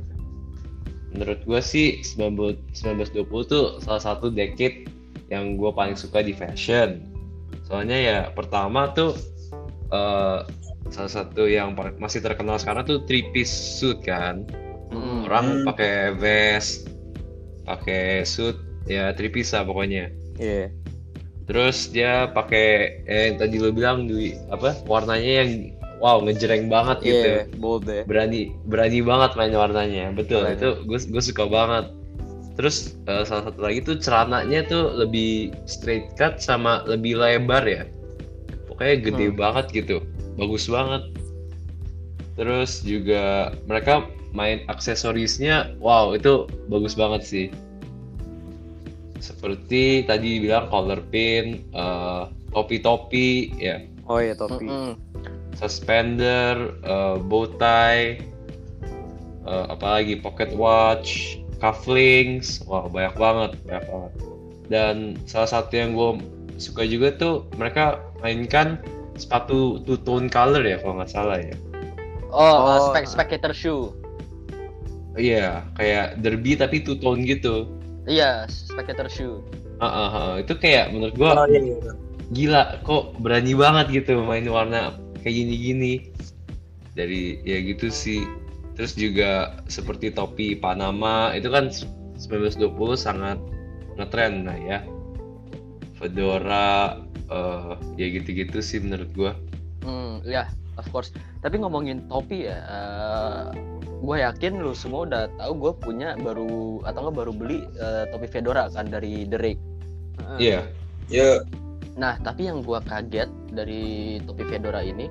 Menurut gue sih 19 1920 tuh salah satu decade yang gue paling suka di fashion. Soalnya ya pertama tuh eh, salah satu yang masih terkenal sekarang tuh three piece suit kan. Mm-mm. Orang Hmm. pakai vest, pakai suit, ya three piece lah pokoknya. Iya. Terus dia pakai eh, yang tadi lo bilang Dwi, apa warnanya yang wow ngejreng banget gitu. Iya, bold deh. berani berani banget main warnanya betul Keren. itu gue gue suka banget terus eh, salah satu lagi tuh celananya tuh lebih straight cut sama lebih lebar ya pokoknya gede Hmm. banget gitu bagus banget terus juga mereka main aksesorisnya wow itu bagus banget sih seperti tadi bilang collar pin eh, topi-topi ya Oh iya topi. Mm-mm. suspender, uh, bow tie, uh, apalagi pocket watch, cufflinks, wah banyak banget, banyak banget. Dan salah satu yang gue suka juga tuh mereka mainkan sepatu two tone color ya kalau nggak salah ya. oh, Oh. spek spectator shoe Iya, kayak derby tapi two tone gitu. iya spectator shoe Ah, ah, ah. itu kayak menurut gue Oh, iya, iya. gila kok berani banget gitu main warna kayak gini-gini dari ya gitu sih terus juga seperti topi Panama itu kan 1920 sangat ngetren lah ya fedora eh, ya gitu-gitu sih menurut gua Hmm, ya, of course. Tapi ngomongin topi ya, gue yakin lu semua udah tahu gue punya baru atau nggak baru beli eh, topi fedora kan dari Derek. iya Ya, Nah, tapi yang gua kaget dari topi fedora ini,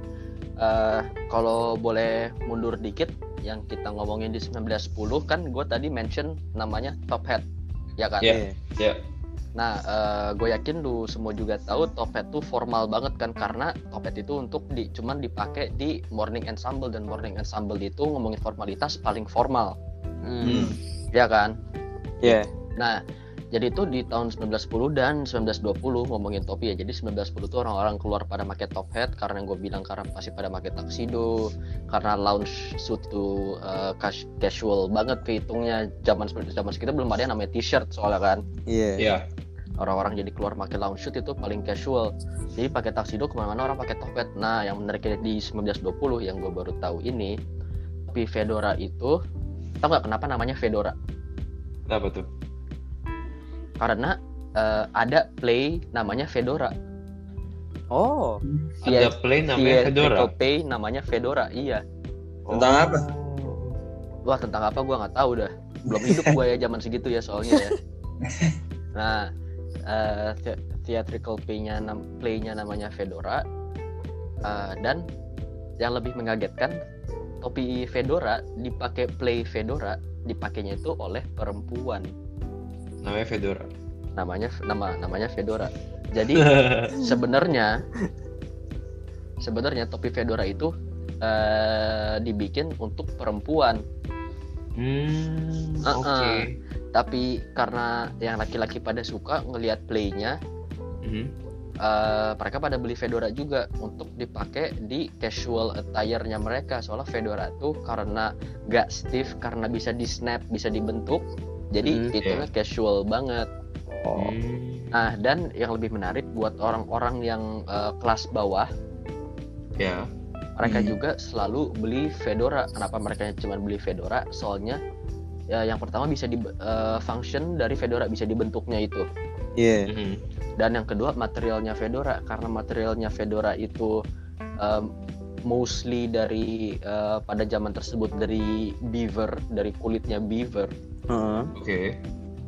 eh kalau boleh mundur dikit, yang kita ngomongin di 1910 kan gue tadi mention namanya top hat, ya kan? Iya. ya Nah, gue yakin lu semua juga tahu top hat tuh formal banget kan karena top hat itu untuk di cuman dipakai di morning ensemble dan morning ensemble itu ngomongin formalitas paling formal, Hmm. ya kan? Iya. Nah, jadi itu di tahun 1910 dan 1920 ngomongin topi ya. Jadi 1910 tuh orang-orang keluar pada pakai top hat karena yang gue bilang karena pasti pada pakai tuxedo, karena lounge suit itu uh, cas- casual banget kehitungnya zaman zaman sekitar belum ada yang namanya t-shirt soalnya kan. Iya. ya Orang-orang jadi keluar pakai lounge suit itu paling casual. Jadi pakai tuxedo ke mana-mana orang pakai top hat. Nah, yang menarik di 1920 yang gue baru tahu ini topi fedora itu tau nggak kenapa namanya fedora Kenapa tuh? karena eh, ada play namanya fedora Oh. Iya, Ada play namanya Fedora. Pay namanya fedora iya Tentang apa? wah tentang apa gua nggak tahu dah belum hidup gua ya zaman segitu ya soalnya ya nah the- theatrical play-nya play-nya namanya fedora Eh, dan yang lebih mengagetkan topi fedora dipakai play fedora dipakainya itu oleh perempuan Namanya Fedora. namanya nama namanya fedora jadi sebenarnya sebenarnya topi fedora itu eh, dibikin untuk perempuan Hmm, Uh-uh. oke. Tapi karena yang laki-laki pada suka ngelihat playnya Mhm. eh, mereka pada beli fedora juga untuk dipakai di casual attire-nya mereka soalnya fedora tuh karena gak stiff karena bisa di snap bisa dibentuk jadi Hmm, itu iya. casual banget Oh. Hmm, nah dan yang lebih menarik buat orang-orang yang eh, kelas bawah ya. mereka Hmm. juga selalu beli fedora kenapa mereka cuma beli fedora soalnya ya yang pertama bisa di eh, function dari fedora bisa dibentuknya itu Iya. Mhm. dan yang kedua materialnya fedora karena materialnya fedora itu em, mostly dari eh, pada zaman tersebut dari beaver dari kulitnya beaver Heeh. Oke.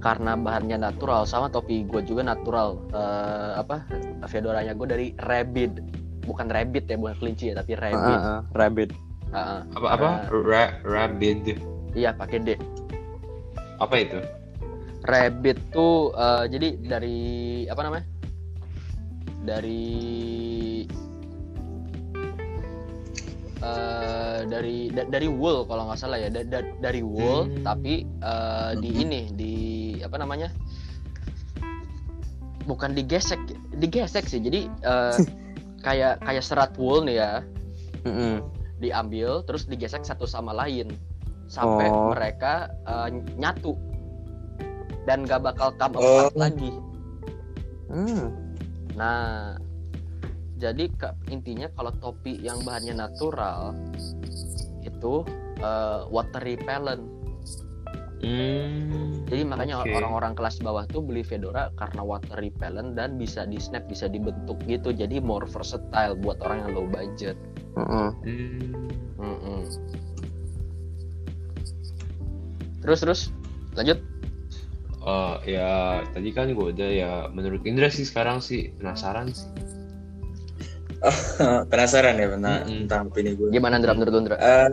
karena bahannya natural sama topi gue juga natural Eh, apa fedoranya gue dari rabbit bukan rabbit ya bukan kelinci ya tapi rabbit Heeh, Rabbit. Ah. Apa apa? Ra Rabid. iya pakai D Apa itu? rabbit tuh eh, jadi dari apa namanya dari eh, dari da- dari wool kalau nggak salah ya Da- da- dari wool Hmm. tapi eh, di ini di apa namanya bukan digesek digesek sih jadi eh, kayak kayak serat wool nih ya Heeh. diambil terus digesek satu sama lain sampai Oh. mereka eh, nyatu dan gak bakal come Oh. apart lagi. Hmm. Nah, jadi ke- intinya kalau topi yang bahannya natural itu eh, water repellent. Hmm. Jadi makanya oke. orang-orang kelas bawah tuh beli fedora karena water repellent dan bisa di snap, bisa dibentuk gitu. Jadi more versatile buat orang yang low budget. Heeh. Hmm. Mm-mm. Terus terus lanjut. Eh, ya tadi kan gue udah ya menurut Indra sih sekarang sih penasaran sih. Penasaran ya tentang, Mm-mm. tentang opini gue. Gimana Ndra menurut lu, Ndra? Eh,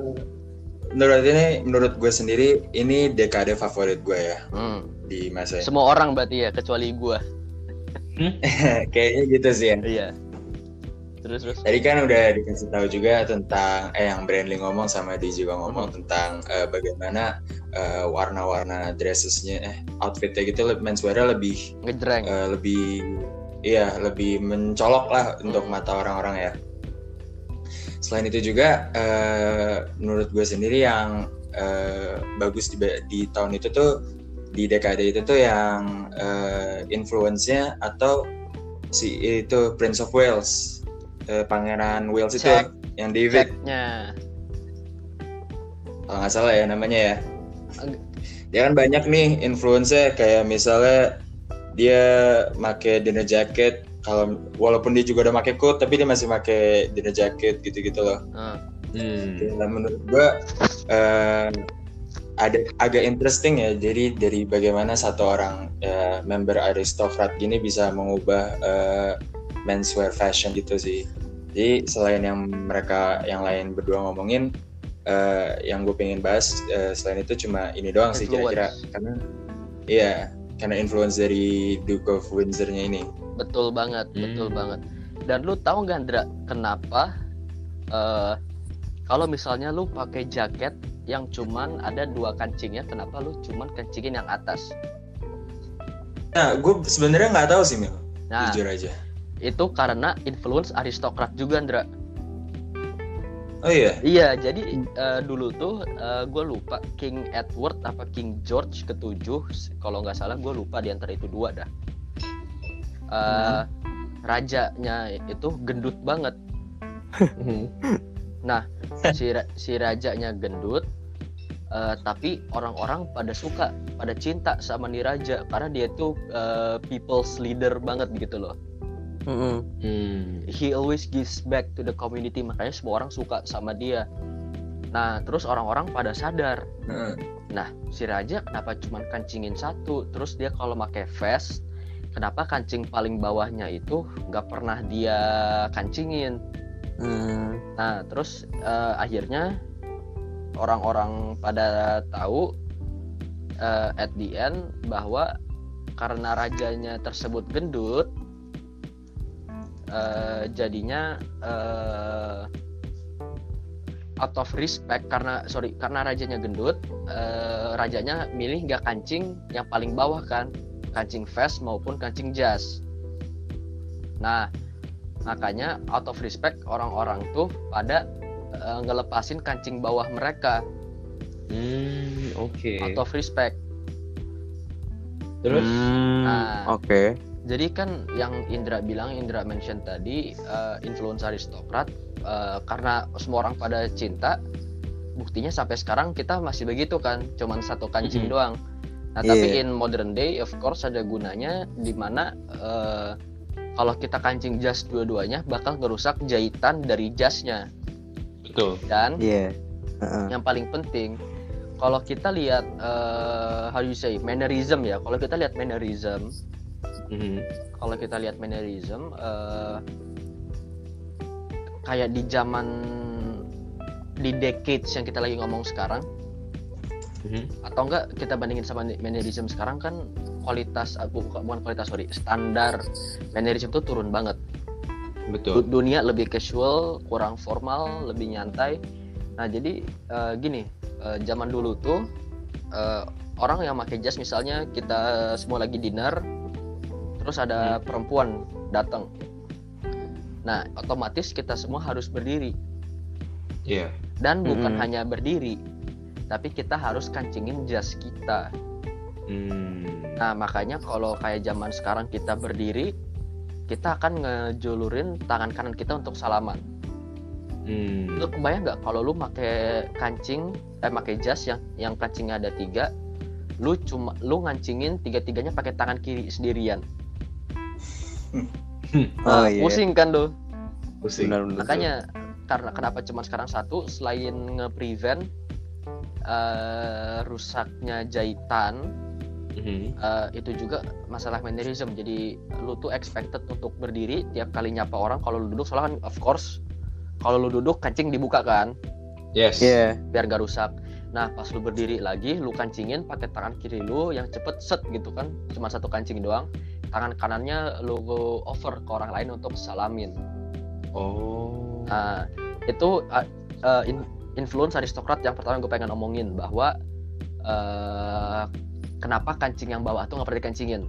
menurut ini, menurut gue sendiri, ini dekade favorit gue ya Hmm. di masa ini. Semua orang berarti ya kecuali gua. Kayaknya gitu sih ya. Iya. Terus terus. Tadi kan udah dikasih tahu juga tentang eh yang Brandly ngomong sama Di juga ngomong tentang eh, bagaimana eh, warna-warna dressesnya eh outfitnya gitu menswear lebih Ngejreng. eh, lebih iya lebih mencolok lah untuk Hmm. mata orang-orang ya. Selain itu juga eh, menurut gue sendiri yang eh, bagus di, di tahun itu tuh di dekade itu tuh yang eh, influence-nya atau si itu Prince of Wales eh, Pangeran Wales itu Jack. yang David Jacknya. kalau nggak salah ya namanya ya dia kan banyak nih influence kayak misalnya dia make dinner jacket kalau walaupun dia juga udah make coat tapi dia masih make dinner jacket gitu-gitu loh Ah. Hmm. Ya, menurut gua eh, ada agak interesting ya jadi dari bagaimana satu orang eh, member aristokrat gini bisa mengubah eh, menswear fashion gitu sih jadi selain yang mereka yang lain berdua ngomongin eh, yang gue pengen bahas eh, selain itu cuma ini doang sih kira-kira karena iya karena influence dari Duke of Windsor-nya ini Betul banget, Hmm. betul banget. Dan lu tahu nggak Ndra kenapa eh kalau misalnya lu pakai jaket yang cuman ada dua kancingnya, kenapa lu cuman kancingin yang atas? nah gue sebenarnya nggak tahu sih Mil Nah, jujur aja itu karena influence aristokrat juga, Ndra. oh iya Iya, jadi eh, dulu tuh gue lupa King Edward apa King George ketujuh, kalau nggak salah gue lupa di antara itu dua dah. Eh, Rajanya itu gendut banget. Hmm. Nah, si ra- si rajanya gendut, eh, tapi orang-orang pada suka, pada cinta sama nih raja karena dia tuh eh, people's leader banget gitu loh. Mm-mm. Hmm. He always gives back to the community, makanya semua orang suka sama dia. Nah, terus orang-orang pada sadar, Heeh. nah si raja kenapa cuman kancingin satu? Terus dia kalau pakai vest, kenapa kancing paling bawahnya itu nggak pernah dia kancingin? Hmm. Nah, terus eh, akhirnya orang-orang pada tahu eh, at the end bahwa karena rajanya tersebut gendut, eh, jadinya eh, out of respect karena sorry karena rajanya gendut, eh, rajanya milih nggak kancing yang paling bawah kan, kancing vest maupun kancing jas. Nah, makanya out of respect orang-orang tuh pada eh, ngelepasin kancing bawah mereka Hmm, oke. out of respect Terus Hmm, Nah. Oke. Jadi kan yang Indra bilang Indra mention tadi eh, influence aristokrat eh, karena semua orang pada cinta buktinya sampai sekarang kita masih begitu kan cuman satu kancing Mhm. doang nah tapi Iya. in modern day of course ada gunanya di mana eh, kalau kita kancing jas dua-duanya bakal ngerusak jahitan dari jasnya betul. dan Iya. Heeh. yang paling penting kalau kita lihat eh, how you say mannerism ya kalau kita lihat mannerism Mhm. kalau kita lihat mannerism eh, kayak di zaman di decades yang kita lagi ngomong sekarang Mhm. atau enggak kita bandingin sama mannerism sekarang kan kualitas bu- bukan bukan kualitas sorry standar mannerism tuh turun banget Betul. dunia lebih casual kurang formal lebih nyantai nah jadi eh, gini eh, zaman dulu tuh eh, orang yang pakai jas misalnya kita semua lagi dinner terus ada perempuan datang nah otomatis kita semua harus berdiri Iya. dan bukan Mm-mm. hanya berdiri tapi kita harus kancingin jas kita Hmm. Nah, makanya kalau kayak zaman sekarang kita berdiri, kita akan ngejulurin tangan kanan kita untuk salaman. Hmm. Lu kebayang nggak kalau lu pakai kancing, eh pakai jas yang yang kancingnya ada tiga, lu cuma lu ngancingin tiga-tiganya pakai tangan kiri sendirian. Oh Nah, iya. Pusing kan lu. Pusing. Benar benar. Makanya karena kenapa cuma sekarang satu selain nge-prevent eh, rusaknya jahitan. Eh, itu juga masalah mannerism jadi lu tuh expected untuk berdiri tiap kali nyapa orang kalau lu duduk soalnya kan of course kalau lu duduk kancing dibuka kan Yes. Iya. biar gak rusak nah pas lu berdiri lagi lu kancingin pakai tangan kiri lu yang cepet set gitu kan cuma satu kancing doang tangan kanannya lu over ke orang lain untuk salamin Oh. Nah, itu uh, uh, in- influence aristokrat yang pertama gue pengen omongin bahwa uh, kenapa kancing yang bawah tuh nggak pernah dikancingin.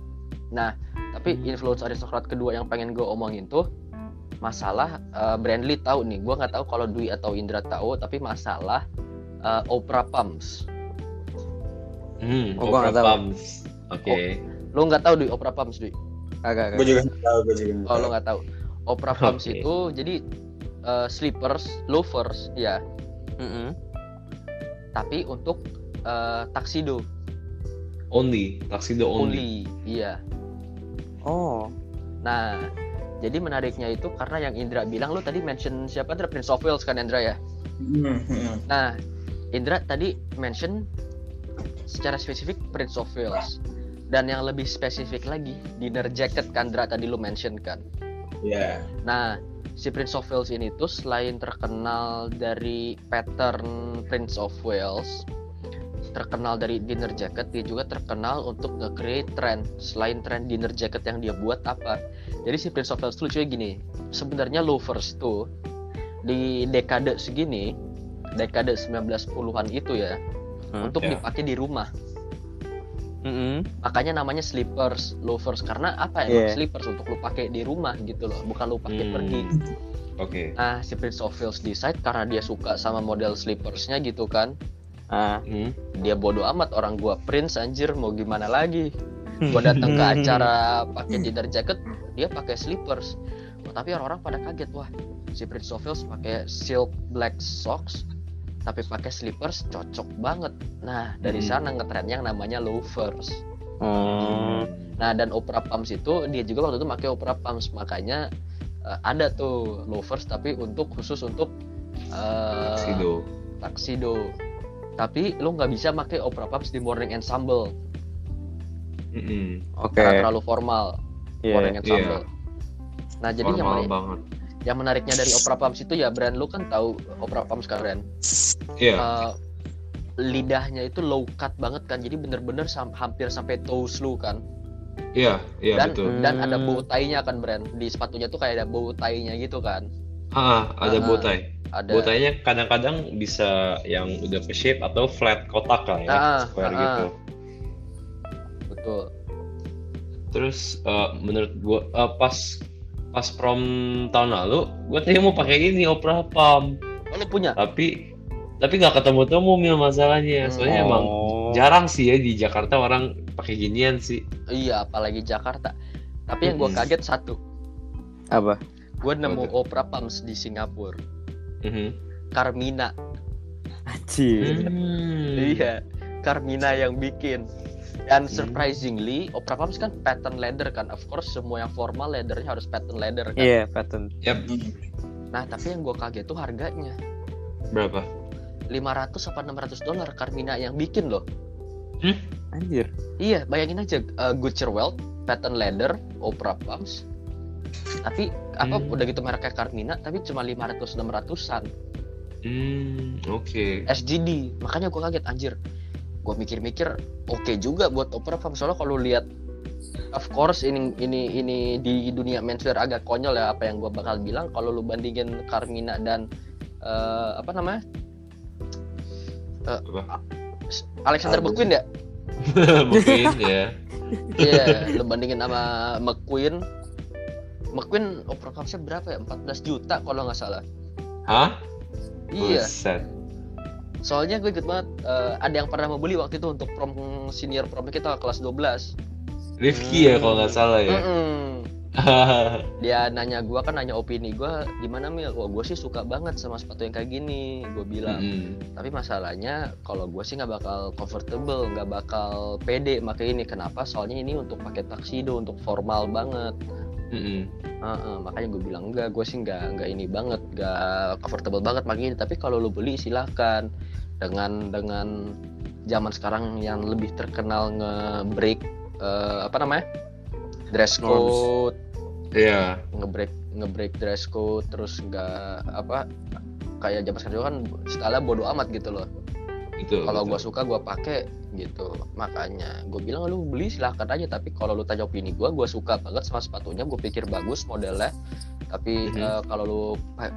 Nah, tapi Hmm. influence aristokrat kedua yang pengen gue omongin tuh masalah uh, Brandly tahu nih, gue nggak tahu kalau Dwi atau Indra tahu, tapi masalah uh, opera pumps. Hmm. Oh, gua tahu. pumps. Oke. Lo nggak tahu Dwi opera pumps Dwi? Agak Gue juga nggak tahu, gue juga nggak Oh lo tahu. nggak tahu. Opera pumps Oke. itu jadi uh, slippers, loafers, ya, Mm-mm. tapi untuk uh, taksido. Only. Tuxedo only. only iya Oh. nah jadi menariknya itu karena yang Indra bilang lu tadi mention siapa Indra Prince of Wales kan Indra ya Hmm, hmm. nah Indra tadi mention secara spesifik Prince of Wales dan yang lebih spesifik lagi dinner jacket kan Indra tadi lu mention kan Iya. nah si Prince of Wales ini tuh selain terkenal dari pattern Prince of Wales terkenal dari dinner jacket dia juga terkenal untuk nge-create trend selain trend dinner jacket yang dia buat apa jadi si Prince of Wales tuh lucunya gini sebenarnya loafers tuh di dekade segini dekade 1910-an itu ya Hmm, untuk ya. dipakai di rumah Mm-mm. makanya namanya slippers loafers karena apa ya Iya. slippers untuk lu pakai di rumah gitu loh bukan lu pakai Hmm. pergi Oke. Nah, si Prince of Wales decide karena dia suka sama model slippersnya gitu kan. Ah. Hmm. Dia bodoh amat orang gua Prince anjir mau gimana lagi. Gua datang ke acara pakai dinner jacket, dia pakai slippers. tapi orang-orang pada kaget wah si Prince of Wales pakai silk black socks tapi pakai slippers cocok banget nah dari Hmm. sana ngetren yang namanya loafers Hmm. nah dan opera pumps itu dia juga waktu itu pakai opera pumps makanya eh, ada tuh loafers tapi untuk khusus untuk eh, Tuxedo. tuxedo tapi lu nggak bisa pakai opera pumps di morning ensemble Mm-mm. Oke. karena terlalu formal Iya. morning Iya. ensemble nah jadi yang, Formal menarik- banget. Yang menariknya dari opera pumps itu ya brand lu kan tahu opera pumps kan brand Iya. Eh, lidahnya itu low cut banget kan jadi bener-bener sam- hampir sampai toes lu kan Iya, iya dan betul. dan ada bow tie-nya kan brand di sepatunya tuh kayak ada bow tie-nya gitu kan Ah, ada Ah, bow tie. ada Bow tie-nya kadang-kadang bisa yang udah ke shape atau flat kotak lah ya, Ah, square ah, gitu. betul Terus eh, menurut gua eh, pas pas prom tahun lalu, gua tadi mau pakai ini opera pump, oh, lu punya tapi tapi nggak ketemu-temu mil masalahnya. Hmm. Soalnya emang Oh. jarang sih ya di Jakarta orang pakai ginian sih. iya apalagi Jakarta tapi yang gua Mm-mm. kaget satu apa? gua nemu Apa opera pumps di Singapura Mhm. Carmina Anjir. Hmm. Iya, Carmina yang bikin. Dan Hmm. surprisingly, Opera Pumps kan pattern leather kan. Of course semua yang formal leathernya harus pattern leather kan. Iya, pattern. Yap. Nah, tapi yang gue kaget tuh harganya Berapa? 500 apa 600 dolar Carmina yang bikin loh. Anjir. Iya, bayangin aja uh, Gucci-Welt, pattern leather, Opera Pumps. Tapi apa Hmm. udah gitu mereknya Carmina tapi cuma 500 600-an Hmm, oke. SGD. Makanya gue kaget anjir. Gue mikir-mikir oke juga buat Opera Pumps soalnya kalau lihat of course ini ini ini di dunia menswear agak konyol ya apa yang gue bakal bilang kalau lu bandingin Carmina dan eh, apa namanya Apa? Alexander. McQueen ya Mungkin ya. iya lu bandingin sama McQueen McQueen Opera berapa ya 14 juta kalau nggak salah Hah? iya Buset. Soalnya gue inget banget eh, ada yang pernah mau beli waktu itu untuk prom senior prom kita kelas 12 Rifki ya kalau nggak salah ya. Mm-mm. dia nanya gua kan nanya opini gua gimana mil wah gue sih suka banget sama sepatu yang kayak gini gue bilang Mm-mm. tapi masalahnya kalau gue sih nggak bakal comfortable nggak bakal pede pakai ini kenapa soalnya ini untuk pakai tuxedo untuk formal banget Mm-mm. Heeh, makanya gue bilang enggak gue sih nggak nggak ini banget nggak comfortable banget pakai ini tapi kalau lu beli silahkan dengan dengan zaman sekarang yang lebih terkenal nge-break eh, apa namanya? Dress code. Iya. ngebreak ngebreak dress code terus nggak apa kayak zaman sekarang kan style bodoh amat gitu loh. Itu. kalau gue suka gue pakai gitu. Makanya gue bilang lu beli silahkan aja. Tapi kalau lu tanya opini gue gue suka banget sama sepatunya gue pikir bagus modelnya tapi Mhm. eh, kalau lu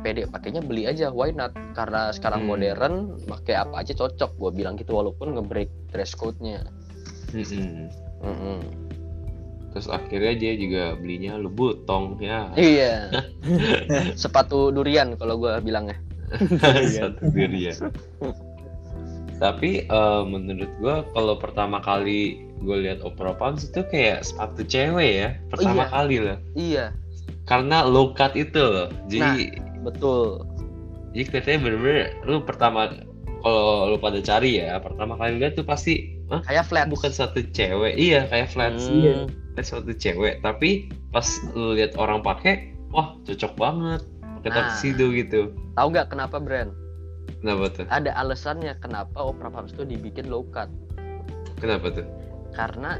pede pakainya beli aja why not karena sekarang Hmm. modern pakai apa aja cocok gue bilang gitu walaupun ngebreak dress code-nya Mm-mm. Mm-mm. Terus akhirnya dia juga belinya lebutong ya. iya sepatu durian kalau gue bilangnya Satu diri ya. Tapi eh, menurut gua kalau pertama kali gue lihat Opera Pumps itu kayak sepatu cewek ya. Pertama iya. kali lah. iya Karena low cut itu loh. Jadi betul. Jadi kelihatannya bener-bener lu pertama kalau lu pada cari ya pertama kali lihat tuh pasti Hah? kayak flat bukan satu cewek. Iya kayak flat Hmm. kayak suatu cewek. Tapi pas lu lihat orang pakai wah cocok banget. Pakai Nah. tuxedo gitu. Tahu nggak kenapa brand kenapa tuh? Ada alasannya kenapa Opera Pumps itu dibikin low cut kenapa tuh? Karena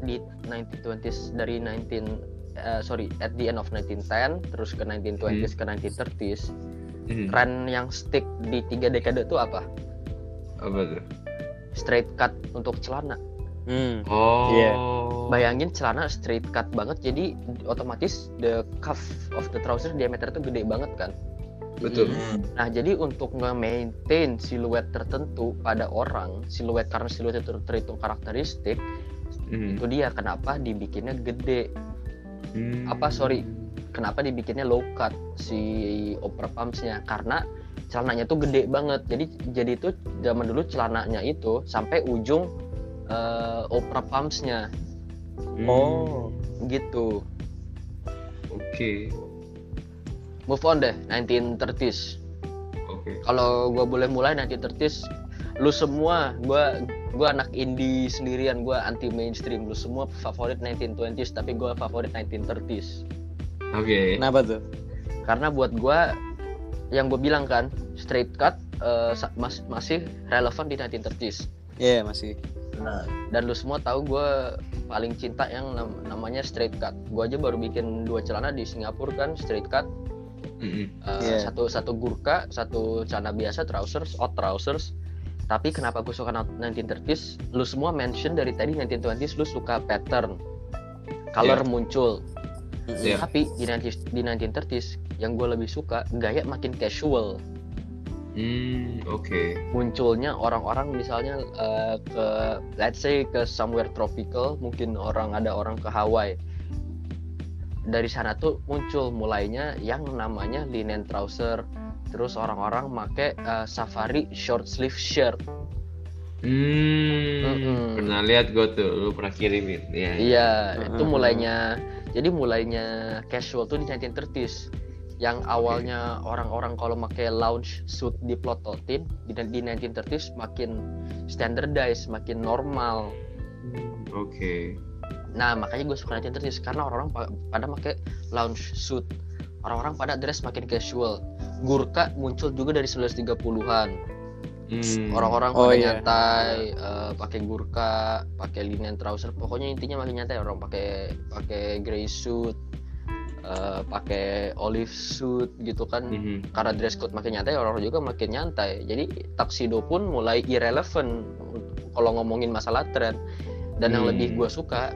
di 1920s dari 19 eh, sorry at the end of 1910 terus ke 1920s ke 1930s Hmm, tren yang stick di tiga dekade itu apa? Apa tuh? Straight cut untuk celana. Hmm. oh. Iya. bayangin celana straight cut banget jadi otomatis the cuff of the trouser diameter itu gede banget kan? Betul. Nah, jadi untuk nge-maintain siluet tertentu pada orang, siluet karena siluet itu terhitung karakteristik, Hmm, itu dia kenapa dibikinnya gede. Hmm. Apa sorry, kenapa dibikinnya low cut si Opera Pumps-nya? Karena celananya tuh gede banget. Jadi jadi itu zaman dulu celananya itu sampai ujung eh, Opera Pumps-nya Hmm, Oh. gitu. oke move on deh 1930s Oke. kalau gue boleh mulai 1930s lu semua gue gue anak indie sendirian gue anti mainstream lu semua favorit 1920s tapi gue favorit 1930s Oke. Kenapa tuh? karena buat gue yang gue bilang kan straight cut eh, sa- mas- masih relevan di 1930s Iya masih. Nah, dan lu semua tahu gue paling cinta yang nam- namanya straight cut gue aja baru bikin dua celana di Singapura kan straight cut Mm-mm. Uh, Iya. satu satu gurka satu celana biasa trousers odd trousers tapi kenapa gue suka 1930s lu semua mention dari tadi 1920s lu suka pattern color Iya. muncul. Iya. tapi di 19 di 1930s yang gue lebih suka gaya makin casual Hmm, oke. munculnya orang-orang misalnya uh, ke let's say ke somewhere tropical mungkin orang ada orang ke Hawaii dari sana tuh muncul mulainya yang namanya linen trouser terus orang-orang make uh, safari short sleeve shirt Hmm, Mm-mm. pernah lihat gue tuh, lu pernah kirimin. Iya. iya itu Mm-mm. mulainya jadi mulainya casual tuh di 1930s yang awalnya orang-orang kalau pakai lounge suit diplototin di, di 1930s makin standardized makin normal Hmm, Oke. Nah makanya gue suka 1930s karena orang-orang pa- pada pakai lounge suit orang-orang pada dress makin casual Gurkha muncul juga dari 1930-an Hmm. orang-orang Oh, pada iya. nyantai eh, pakai gurkha pakai linen trouser pokoknya intinya makin nyantai orang pakai pakai grey suit eh, pakai olive suit gitu kan Mhm. karena dress code makin nyantai orang juga makin nyantai jadi tuxedo pun mulai irrelevant kalau ngomongin masalah tren dan yang Hmm. lebih gue suka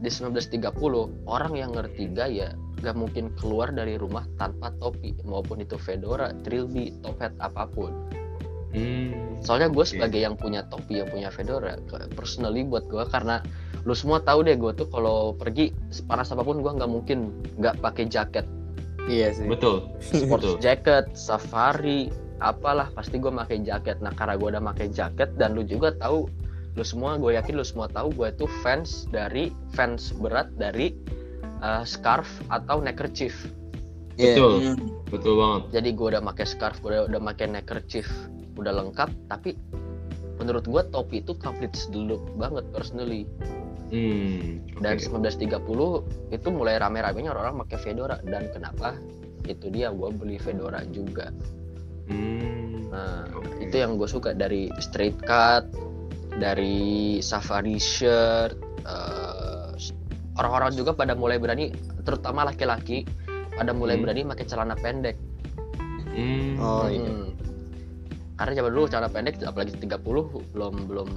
di 1930 orang yang ngerti gaya gak mungkin keluar dari rumah tanpa topi maupun itu fedora, trilby, top hat apa pun Hmm. soalnya gue Oke. sebagai yang punya topi yang punya fedora personally buat gue karena lu semua tahu deh gue tuh kalau pergi panas apa pun gue nggak mungkin nggak pakai jaket Iya sih. Betul. sports Betul. jacket safari apalah pasti gue pakai jaket nah karena gue udah pakai jaket dan lu juga tahu lu semua gue yakin lu semua tahu gue itu fans dari fans berat dari uh, scarf atau neckerchief Iya. Betul. hmm, Betul banget. jadi gue udah pakai scarf gue udah, udah pakai neckerchief udah lengkap tapi menurut gue topi itu complete the look banget personally Hmm. dan oke. 1930 itu mulai rame-ramenya orang pakai fedora dan kenapa itu dia gue beli fedora juga Hmm. nah Oke. itu yang gue suka dari straight cut dari safari shirt eh, orang-orang juga pada mulai berani terutama laki-laki pada mulai Hmm. berani pakai celana pendek Hmm. Oh, iya. Hmm. Karena zaman dulu celana pendek apalagi 30 belum belum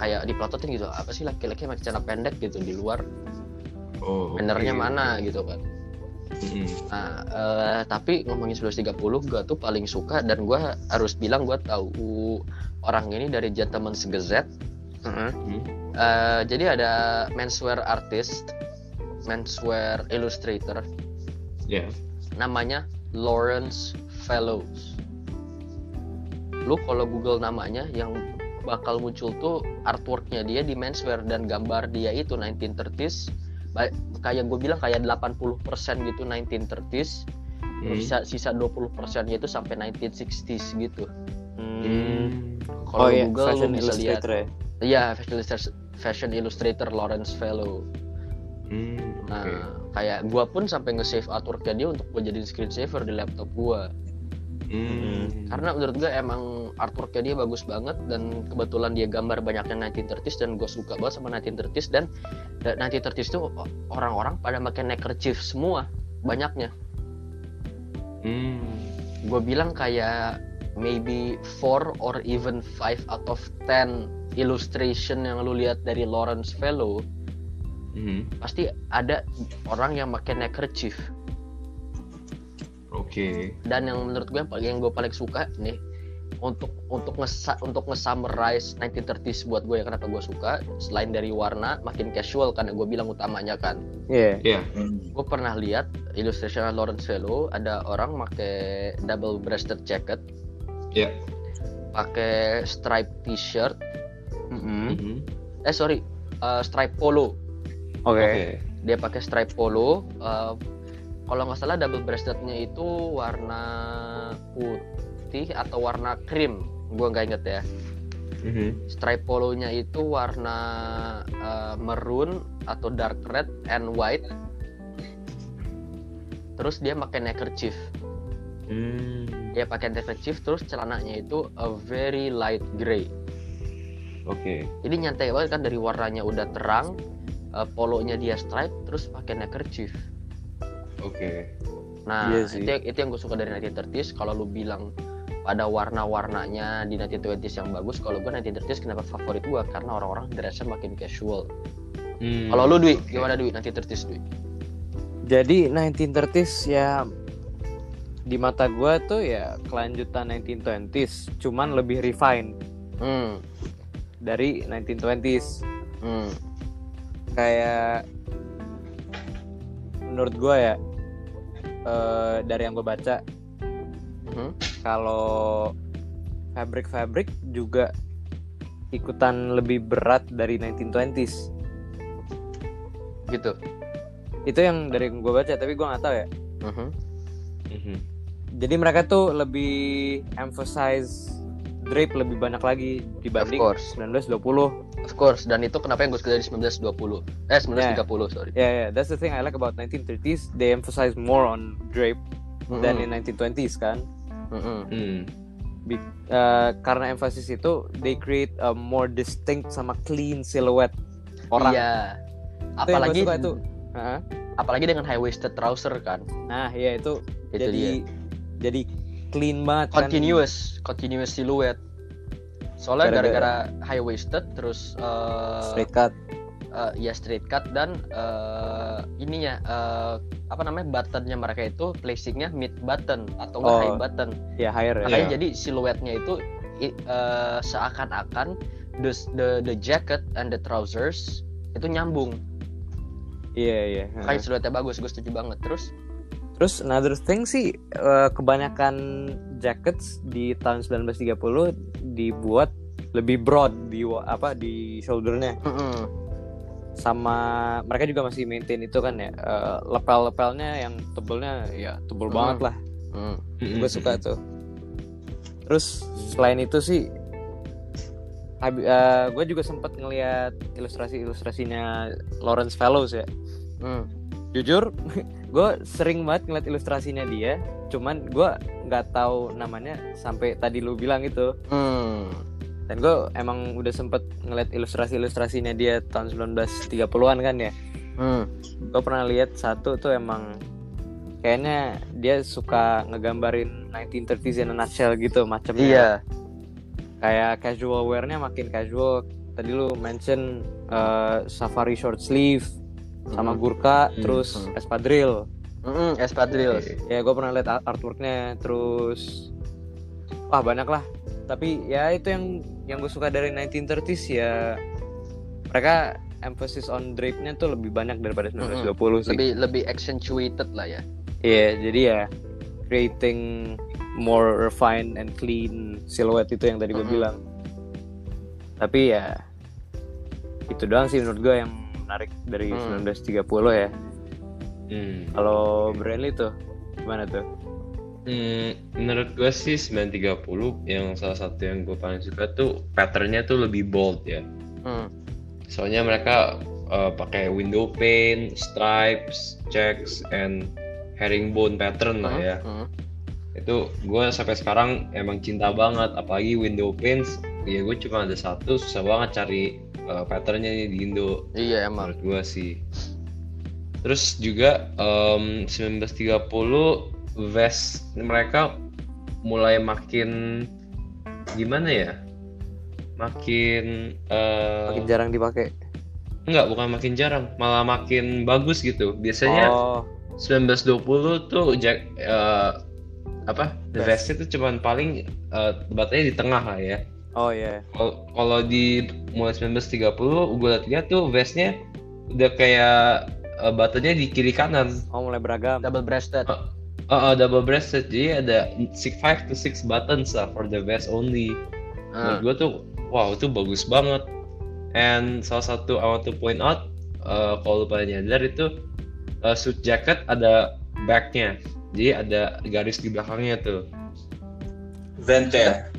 kayak diplototin gitu. Apa sih laki-laki pakai celana pendek gitu di luar? Oh. Benernya mana gitu kan. Hmm. Nah, eh, tapi ngomongin 1930 gue tuh paling suka dan gue harus bilang gue tahu orang ini dari Gentleman's Hmm. Eh, jadi ada menswear artist, menswear illustrator Ya. namanya Lawrence Fellows. Lu kalau Google namanya yang bakal muncul tuh artworknya dia di menswear dan gambar dia itu 1930s Ba- kayak gue bilang kayak 80% gitu 1930s Hmm. sisa sisa 20% itu sampai 1960s gitu Hmm. Hmm. kalau Oh iya, Google fashion lu bisa lihat ya. Iya fashion illustrator, fashion illustrator Lawrence Fellow Hmm. Nah kayak gua pun sampai nge-save artworknya dia untuk gue jadiin screensaver di laptop gua Hmm. karena menurut gue emang artworknya dia bagus banget dan kebetulan dia gambar banyaknya 1930s dan gue suka banget sama 1930s dan dan 1930s tuh orang-orang pada pakai neckerchief semua banyaknya Hmm. gue bilang kayak maybe 4 or even 5 out of 10 illustration yang lu lihat dari Lawrence Fellow Hmm. pasti ada orang yang pakai neckerchief Oke. dan yang menurut gue yang paling yang gue paling suka nih untuk untuk nge untuk nge-summarize 1930s buat gue yang kenapa gue suka selain dari warna makin casual karena gue bilang utamanya kan Iya. Ya. hmm. gue pernah lihat illustration Lawrence Fellow ada orang pakai double breasted jacket Ya. pakai stripe t-shirt Mm-mm. Hmm. eh sorry uh, stripe polo Oke. Oke. dia pakai stripe polo uh, kalau nggak salah double breastednya itu warna putih atau warna krim gue nggak inget ya Mhm. stripe polonya itu warna uh, maroon atau dark red and white terus dia pakai neckerchief Hmm. dia pakai neckerchief terus celananya itu a very light gray Oke. jadi nyantai banget kan dari warnanya udah terang uh, polonya dia stripe terus pakai neckerchief Oke. nah Iya sih. itu yang- itu yang gue suka dari 1930s kalau lu bilang pada warna-warnanya di 1920s yang bagus kalau gue 1930s kenapa favorit gue karena orang-orang dressnya makin casual Hmm, kalau lu Dwi oke. gimana Dwi 1930s Dwi Jadi 1930s ya di mata gue tuh ya kelanjutan 1920s, cuman lebih refined hmm dari 1920s. hmm Kayak menurut gue ya eh, dari yang gue baca Mhm. kalau fabric-fabric juga ikutan lebih berat dari 1920s. gitu Itu yang dari gue baca, tapi gue nggak tahu ya. Mhm. Mhm. Jadi mereka tuh lebih emphasize drape lebih banyak lagi dibanding Of course. 1920. of course dan itu kenapa yang gue suka dari 1920 eh 1930 sorry Yeah, yeah, that's the thing I like about 1930s. They emphasize more on drape than in 1920s kan. Mhm. Hmm. Be- uh, karena emphasis itu, they create a more distinct sama clean silhouette orang. iya Itu gua apalagi suka itu. Heeh. apalagi dengan high waisted trouser kan Nah, iya itu, itu jadi dia jadi clean banget kan. continuous continuous silhouette soalnya Gara-gara- high waisted terus eh, straight cut. eh, ya straight cut dan eh, ininya eh, apa namanya buttonnya mereka itu placingnya mid button atau Oh. high button Ya higher ya. makanya Iya. jadi siluetnya itu eh, seakan-akan the, the the jacket and the trousers itu nyambung Iya, iya. makanya siluetnya bagus gue setuju banget terus Terus another thing sih eh, kebanyakan jackets di tahun 1930 dibuat lebih broad di apa di shouldernya mm-mm, sama mereka juga masih maintain itu kan ya eh, lepel-lepelnya yang tebelnya ya tebel Hmm. banget lah mm. Mhm. gue suka tuh terus selain itu sih gue juga sempat ngelihat ilustrasi ilustrasinya Lawrence Fellows ya mm. Jujur gue sering banget ngeliat ilustrasinya dia cuman gue nggak tahu namanya sampai tadi lu bilang itu. Mm. dan gue emang udah sempet ngeliat ilustrasi ilustrasinya dia tahun 1930-an kan ya? Mm. gue pernah lihat satu tuh emang kayaknya dia suka ngegambarin 1930s in a nutshell gitu macamnya iya. Kayak casual wear-nya makin casual. Tadi lu mention uh, safari short sleeve sama Mm. gurka Hmm, terus hmm. espadrille Mm-mm, espadrilles Oke. ya gue pernah lihat art- artworknya terus wah banyak lah tapi ya itu yang yang gue suka dari 1930s ya mereka emphasis on drape-nya tuh lebih banyak daripada 1920 sih lebih lebih accentuated lah ya Iya, jadi ya creating more refined and clean silhouette itu yang tadi gue Mhm. bilang. Tapi ya itu doang sih menurut gue yang menarik dari Hmm. 1930 ya. Hmm. Kalau Brandly tuh gimana tuh? Hmm, menurut gue sih 930 yang salah satu yang gue paling suka tuh patternnya tuh lebih bold ya. Mm. Soalnya mereka uh, pakai window pane, stripes, checks, and herringbone pattern lah ya. Mm. Itu gue sampai sekarang emang cinta banget. Apalagi window panes, ya gue cuma ada satu, susah banget cari uh, patternnya nih di Indo. iya emang. menurut gua sih. Terus juga em, 1930 vest mereka mulai makin gimana ya? Makin eh, Makin jarang dipakai. enggak bukan makin jarang malah makin bagus gitu. Biasanya Oh, 1920 tuh jack eh, apa? Vest. vestnya tuh cuman paling eh, batanya di tengah lah ya oh ya. Kalau kalau di mulai 1930 gue lihat tuh vestnya udah kayak uh, buttonnya di kiri kanan. Oh mulai beragam. double breasted Oh, oh, double breasted jadi ada 5 to 6 buttons lah for the vest only. Ah. Menurut gue tuh wow itu bagus banget. And salah satu I want to point out uh, kalau pada nyadar itu uh, suit jacket ada backnya jadi ada garis di belakangnya tuh Vent ya.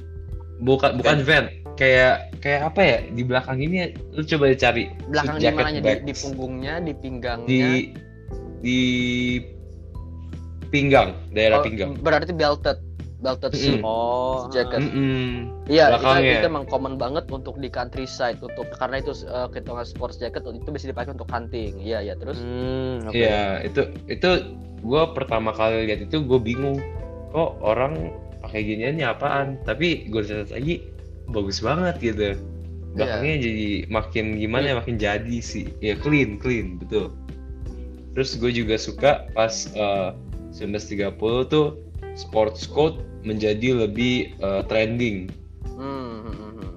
Bukan bukan vent kayak kayak apa ya di belakang ini lu coba cari belakang di mananya di, di punggungnya di pinggangnya di di pinggang daerah Oh, pinggang berarti belted belted suit Mm-mm. Oh. jacket. Iya, itu, Belakangnya. itu emang common banget untuk di countryside untuk karena itu uh, hitungan sports jacket itu bisa dipakai untuk hunting. Iya, ya terus. Hmm, oke. Iya itu itu gue pertama kali lihat itu gue bingung kok orang pakai ginian ini apaan? Tapi gue lihat lagi bagus banget gitu. Belakangnya jadi makin gimana ya makin jadi sih. Ya clean clean betul. Terus gue juga suka pas eh, 1930 tuh sports coat menjadi lebih eh, trending. Hmm, hmm, hmm.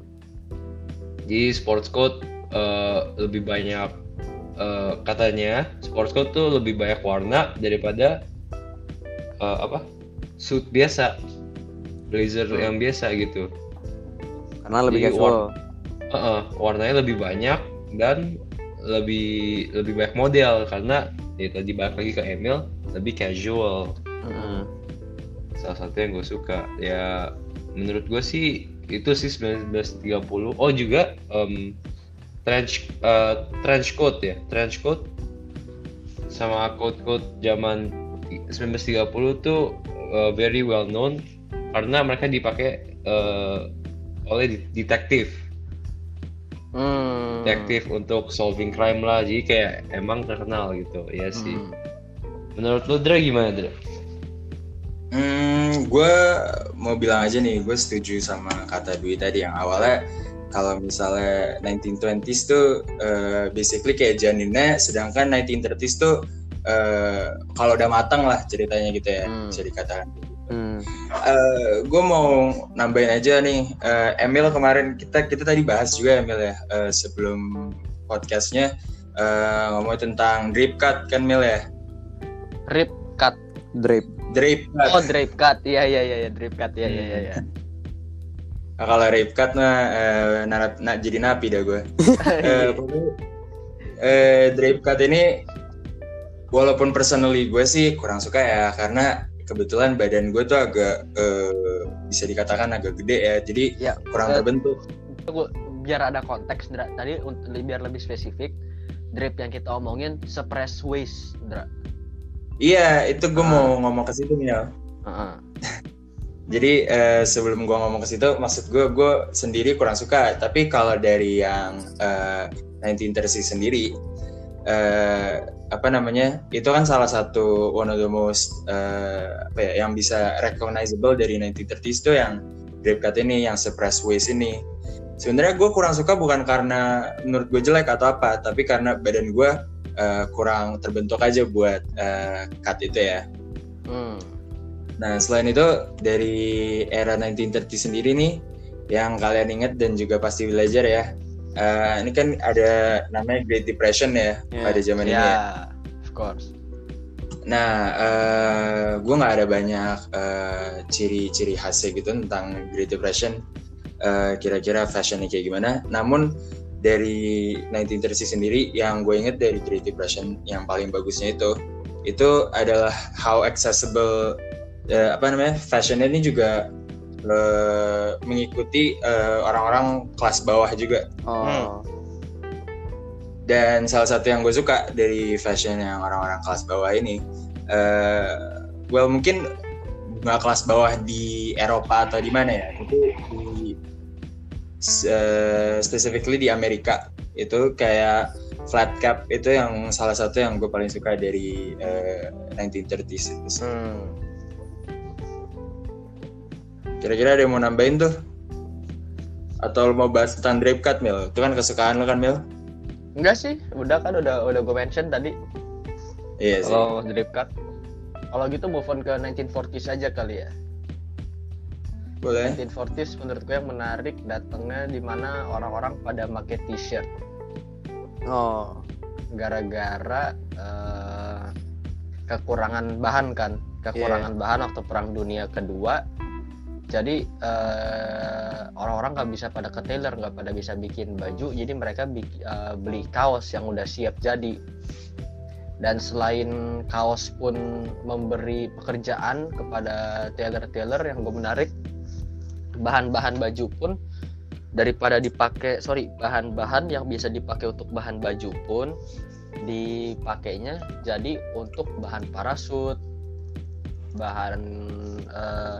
Jadi sports coat eh, lebih banyak eh, katanya sports coat tuh lebih banyak warna daripada eh, apa? Suit biasa blazer yang biasa gitu. Karena lebih Jadi, casual. Heeh, warnanya lebih banyak dan lebih lebih banyak model karena ya tadi balik lagi ke Emil lebih casual. Hmm. Salah satu yang gue suka ya menurut gue sih itu sih 1930. Oh juga em, trench eh, trench coat ya trench coat sama coat coat zaman 1930 tuh eh, very well known karena mereka dipakai eh, oleh detektif Hmm. detektif untuk solving crime lah jadi kayak emang terkenal gitu ya sih Hmm. menurut lu Dra gimana Dra? Hmm, gue mau bilang aja nih, gue setuju sama kata Dwi tadi yang awalnya kalau misalnya 1920s tuh eh, basically kayak janinnya, sedangkan 1930s tuh eh, kalau udah matang lah ceritanya gitu ya, Hmm. bisa dikatakan. Hmm. gue mau nambahin aja nih, eh, Emil kemarin kita kita tadi bahas juga Emil ya eh, sebelum podcastnya eh, ngomong tentang drip cut kan Mil ya, Rip cut. Drape. drip cut. Oh, drape cut. Iya, iya, iya, iya, drip cut. Iya, iya, iya, iya. Nah, kalau rape cut mah eh, na- na- jadi napi dah gue. eh, pokoknya, eh, drape cut ini walaupun personally gue sih kurang suka ya karena kebetulan badan gue tuh agak eh, bisa dikatakan agak gede ya jadi Ya, kurang eh, terbentuk. Tunggu, biar ada konteks, Dra. Tadi untuk biar lebih spesifik, drip yang kita omongin suppress waist, Dra. Iya itu gue Ah. mau ngomong ke situ nih Heeh. Jadi eh, sebelum gue ngomong ke situ maksud gue gue sendiri kurang suka tapi kalau dari yang eh, 1930 sendiri eh, apa namanya itu kan salah satu one of the most eh, apa ya yang bisa recognizable dari 1930s itu yang drape cut ini yang suppress waist ini sebenarnya gue kurang suka bukan karena menurut gue jelek atau apa tapi karena badan gue eh, kurang terbentuk aja buat eh, cut itu ya Hmm. Nah, selain itu dari era 1930 sendiri nih yang kalian ingat dan juga pasti belajar ya. Eh, ini kan ada namanya Great Depression ya Ya. pada zaman ini. Ya, Ya. of course. Nah, eh gue nggak ada banyak eh, ciri-ciri khasnya gitu tentang Great Depression. Eh, Kira-kira fashionnya kayak gimana? Namun dari 1930 sendiri yang gue inget dari Great Depression yang paling bagusnya itu itu adalah how accessible eh, apa namanya fashionnya ini juga eh, mengikuti eh, orang-orang kelas bawah juga Oh. dan salah satu yang gue suka dari fashion yang orang-orang kelas bawah ini eh well mungkin nggak kelas bawah di Eropa atau di mana ya itu di eh, specifically di Amerika itu kayak flat cap itu yang salah satu yang gue paling suka dari eh, 1930s itu. Hmm. Kira-kira ada yang mau nambahin tuh? Atau lo mau bahas tentang drape cut Mil? Itu kan kesukaan lo kan Mil? Enggak sih, udah kan udah udah gue mention tadi. Iya sih. Kalau drip cut. Kalau gitu move on ke 1940s aja kali ya. boleh. 1940s menurut gue yang menarik datangnya di mana orang-orang pada pakai t-shirt. Oh. gara-gara eh, kekurangan bahan kan, kekurangan bahan waktu perang dunia kedua. Jadi eh, orang-orang nggak bisa pada ke tailor, nggak pada bisa bikin baju, jadi mereka bik- eh, beli kaos yang udah siap jadi. dan selain kaos pun memberi pekerjaan kepada tailor-tailor yang gue menarik bahan-bahan baju pun daripada dipakai sorry bahan-bahan yang bisa dipakai untuk bahan baju pun dipakainya jadi untuk bahan parasut bahan eh,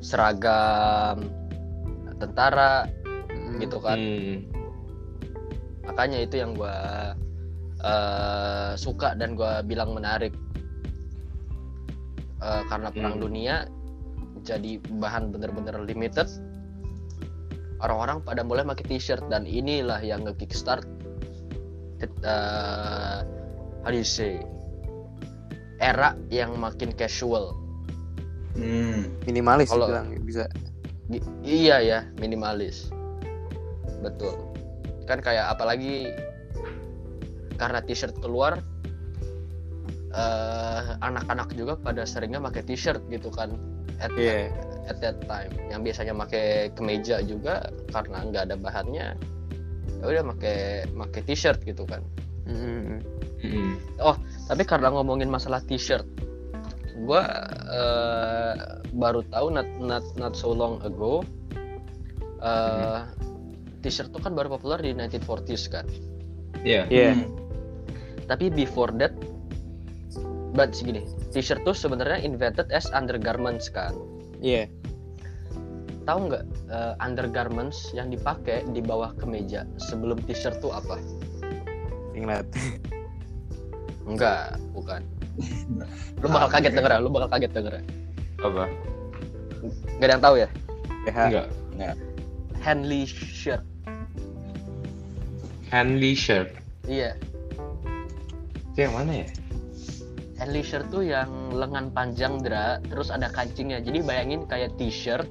seragam tentara gitu kan Hmm. makanya itu yang gue suka dan gue bilang menarik Eh, karena perang Hmm. dunia jadi bahan bener-bener limited orang-orang pada mulai pakai t-shirt dan inilah yang nge kickstart uh, how do you say era yang makin casual Hmm. minimalis Kalau- bilang bisa iya ya minimalis betul kan kayak apalagi karena t-shirt keluar eh, anak-anak juga pada seringnya pakai t-shirt gitu kan at, Iya. at that time yang biasanya pakai kemeja juga karena nggak ada bahannya ya udah pakai pakai t-shirt gitu kan Mm-mm. Mm-mm. tapi karena ngomongin masalah t-shirt gua eh, baru tahu not not not so long ago eh, t-shirt tuh kan baru populer di 1940s kan Iya. Iya. Hmm. tapi before that but segini t-shirt tuh sebenarnya invented as undergarments kan Iya. tahu nggak eh, undergarments yang dipakai di bawah kemeja sebelum t-shirt tuh apa Ingat. enggak bukan lu bakal kaget denger ya, lu bakal kaget denger ya. Apa? nggak ada yang tahu ya PH. Enggak. Henley shirt Henley shirt. iya Itu yang mana ya? Henley shirt tuh yang lengan panjang dra terus ada kancingnya jadi bayangin kayak t-shirt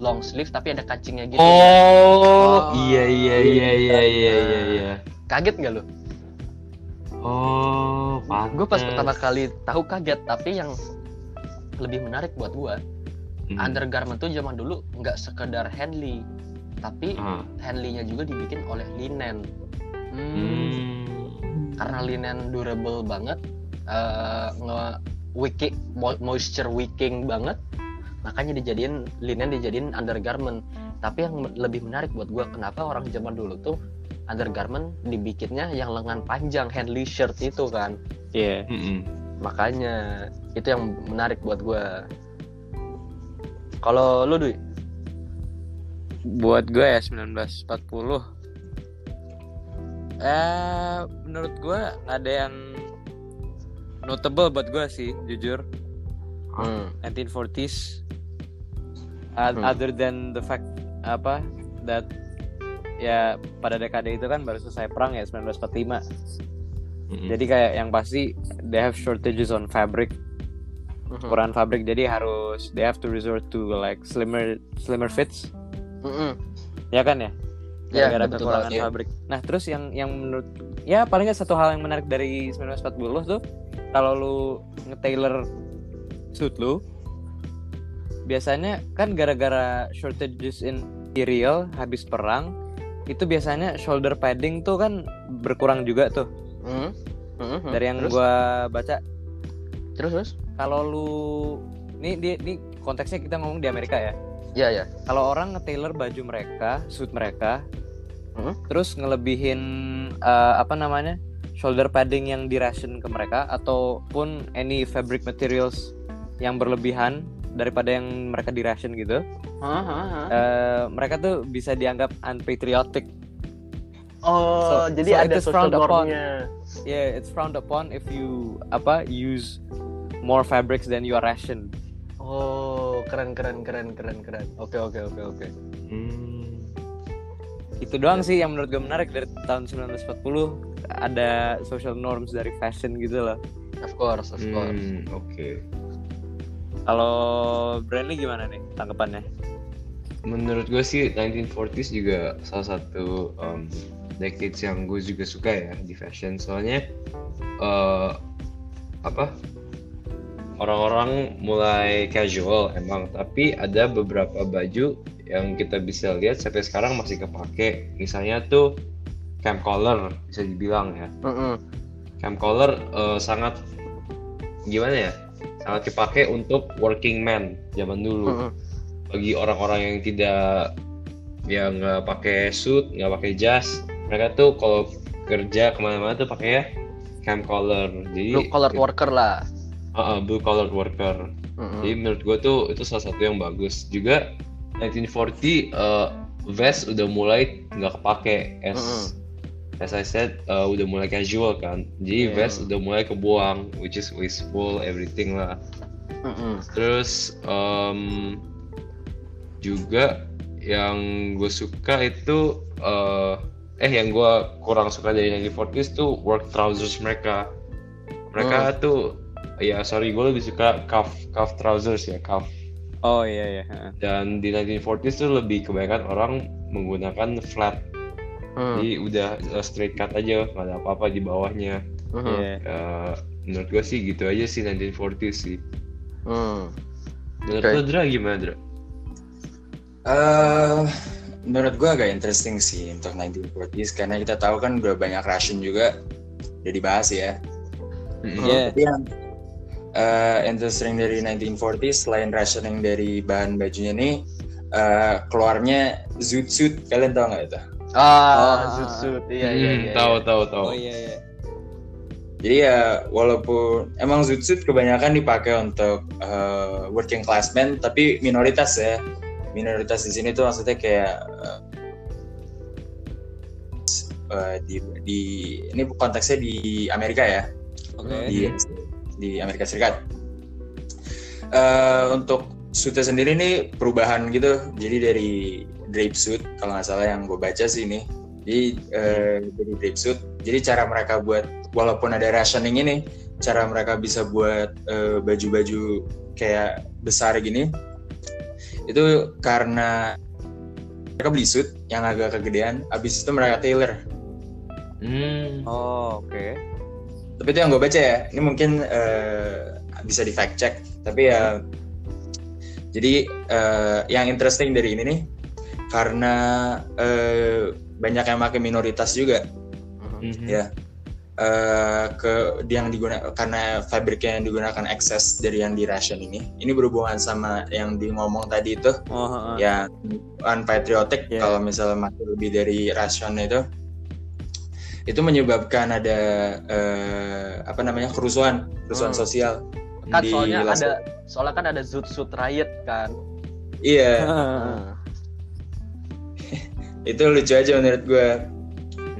long sleeve tapi ada kancingnya gitu Oh, iya iya iya iya iya iya iya. kaget nggak lu Oh, gue pas pantes. pertama kali tahu kaget tapi yang lebih menarik buat gue Hmm. undergarment tuh zaman dulu nggak sekedar Henley tapi Ah. Henley-nya juga dibikin oleh linen Hmm. Hmm. karena linen durable banget eh, nge wicking mo- moisture wicking banget makanya dijadiin linen dijadiin undergarment tapi yang lebih menarik buat gua kenapa orang zaman dulu tuh undergarment dibikinnya yang lengan panjang Henley shirt itu kan Iya. Mm-mm. makanya itu yang menarik buat gua kalau lu Dwi Buat gue ya 1940. Eh, menurut gue nggak ada yang notable buat gue sih, jujur. hmm. 1940s. Uh, Hmm. Other than the fact apa that ya pada dekade itu kan baru selesai perang ya 1945. Mm-mm. Jadi kayak yang pasti they have shortages on fabric, Mhm. kekurangan fabric. Jadi harus they have to resort to like slimmer slimmer fits. Mhm. Ya kan ya? Ya, Gara-gara betul kekurangan ya. fabrik. Nah, terus yang yang menurut ya paling nggak satu hal yang menarik dari 1940 tuh kalau lu nge-tailor suit lu biasanya kan gara-gara shortages in material habis perang itu biasanya shoulder padding tuh kan berkurang juga tuh Mhm. Mhm. dari yang terus, gua baca terus terus kalau lu ini di ini konteksnya kita ngomong di Amerika ya ya ya kalau orang nge-tailor baju mereka, suit mereka, Hmm. terus ngelebihin eh, apa namanya shoulder padding yang di ration ke mereka ataupun any fabric materials yang berlebihan daripada yang mereka di ration gitu, Hahaha. eh, mereka tuh bisa dianggap unpatriotic. Oh, So- jadi so ada social frowned upon. normnya. Yeah, it's frowned upon if you apa use more fabrics than your ration. Oh, keren keren keren keren keren. Oke oke oke oke. Hmm. Itu doang sih yang menurut gue menarik dari tahun 1940 ada social norms dari fashion gitu loh. Of course, of course. Hmm, Oke. Kalau Brandly gimana nih tanggapannya? Menurut gue sih 1940s juga salah satu um, decades yang gue juga suka ya di fashion. Soalnya eh apa? Orang-orang mulai casual emang, tapi ada beberapa baju yang kita bisa lihat sampai sekarang masih kepake. Misalnya tuh camp collar bisa dibilang ya. Mm-mm. cam collar eh, sangat gimana ya sangat dipakai untuk working man zaman dulu Mm-mm. bagi orang-orang yang tidak yang nggak pakai suit nggak pakai jas mereka tuh kalau kerja ke mana-mana tuh pakai ya cam collar jadi Blue collar worker lah. Uh, uh, blue collar worker Mm-mm. jadi menurut gue tuh itu salah satu yang bagus juga 1940 eh, vest udah mulai nggak kepake as Mm-mm. As I said eh, udah mulai casual kan jadi Iya. vest udah mulai kebuang which is wasteful everything lah Mm-mm. terus em, juga yang gue suka itu eh eh yang gue kurang suka dari 1940s tuh work trousers mereka mereka tuh ya sorry gue lebih suka cuff cuff trousers ya cuff Oh iya iya. heeh. dan di 1940s tuh lebih kebanyakan orang menggunakan flat Mm. jadi udah uh, straight cut aja nggak ada apa-apa di bawahnya Mhm. Iya. Uh, menurut gue sih gitu aja sih 1940s sih Mm. menurut Oke. lo Dra gimana Dra? Eh, menurut gua agak interesting sih untuk 1940s karena kita tahu kan udah banyak ration juga udah dibahas ya. Mm-mm. Iya. Tapi yang eh, interesting dari 1940s selain rationing dari bahan bajunya nih eh, keluarnya zoot suit kalian tahu nggak itu? Ah, Ah. suit suit. Iya iya Hmm, iya. tahu tahu tahu Oh iya iya. Jadi ya walaupun emang zoot suit kebanyakan dipakai untuk eh, working class men tapi minoritas ya. Minoritas di sini tuh maksudnya kayak eh, di di ini konteksnya di Amerika ya. Oke. di di Amerika Serikat. Eh, untuk suitnya sendiri nih perubahan gitu. Jadi dari drape suit kalau nggak salah yang gue baca sih ini. Jadi dari drape suit. Jadi cara mereka buat walaupun ada rationing ini, cara mereka bisa buat eh, baju-baju kayak besar gini itu karena mereka beli suit yang agak kegedean, abis itu mereka tailor. Hmm. Oh oke. tapi itu yang gue baca ya ini mungkin eh, bisa di fact check tapi ya jadi eh, yang interesting dari ini nih karena eh, banyak yang pakai minoritas juga Mhm. Mhm. ya eh, ke yang digunakan karena fabriknya yang digunakan excess dari yang di ration ini ini berhubungan sama yang di ngomong tadi itu Oh heeh. yang unpatriotic Yeah. kalau misalnya masih lebih dari rasionnya itu itu menyebabkan ada eh, apa namanya kerusuhan kerusuhan Hmm. sosial Kan di soalnya Las- ada soalnya kan ada zoot suit riot kan. iya Heeh. Itu lucu aja menurut gue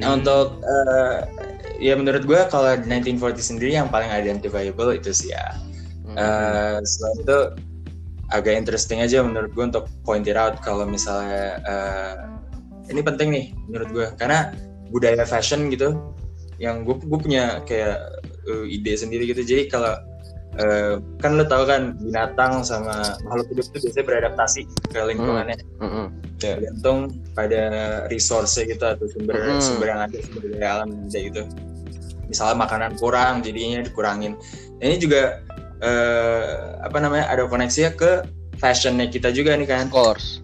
nah Hmm. untuk eh, ya menurut gue kalau 1940 sendiri yang paling identifiable itu sih ya Mm. Eh, selain itu agak interesting aja menurut gue untuk point it out kalau misalnya eh, ini penting nih menurut gue karena budaya fashion gitu yang gue gue punya kayak eh, ide sendiri gitu jadi kalau eh, kan lo tau kan binatang sama makhluk hidup itu biasanya beradaptasi ke lingkungannya Mm-mm. tergantung pada resource gitu atau sumber Mm-mm. sumber yang ada sumber daya alam ada gitu misalnya makanan kurang jadinya dikurangin Nah, ini juga eh, apa namanya ada koneksinya ke fashionnya kita juga nih kan Of course.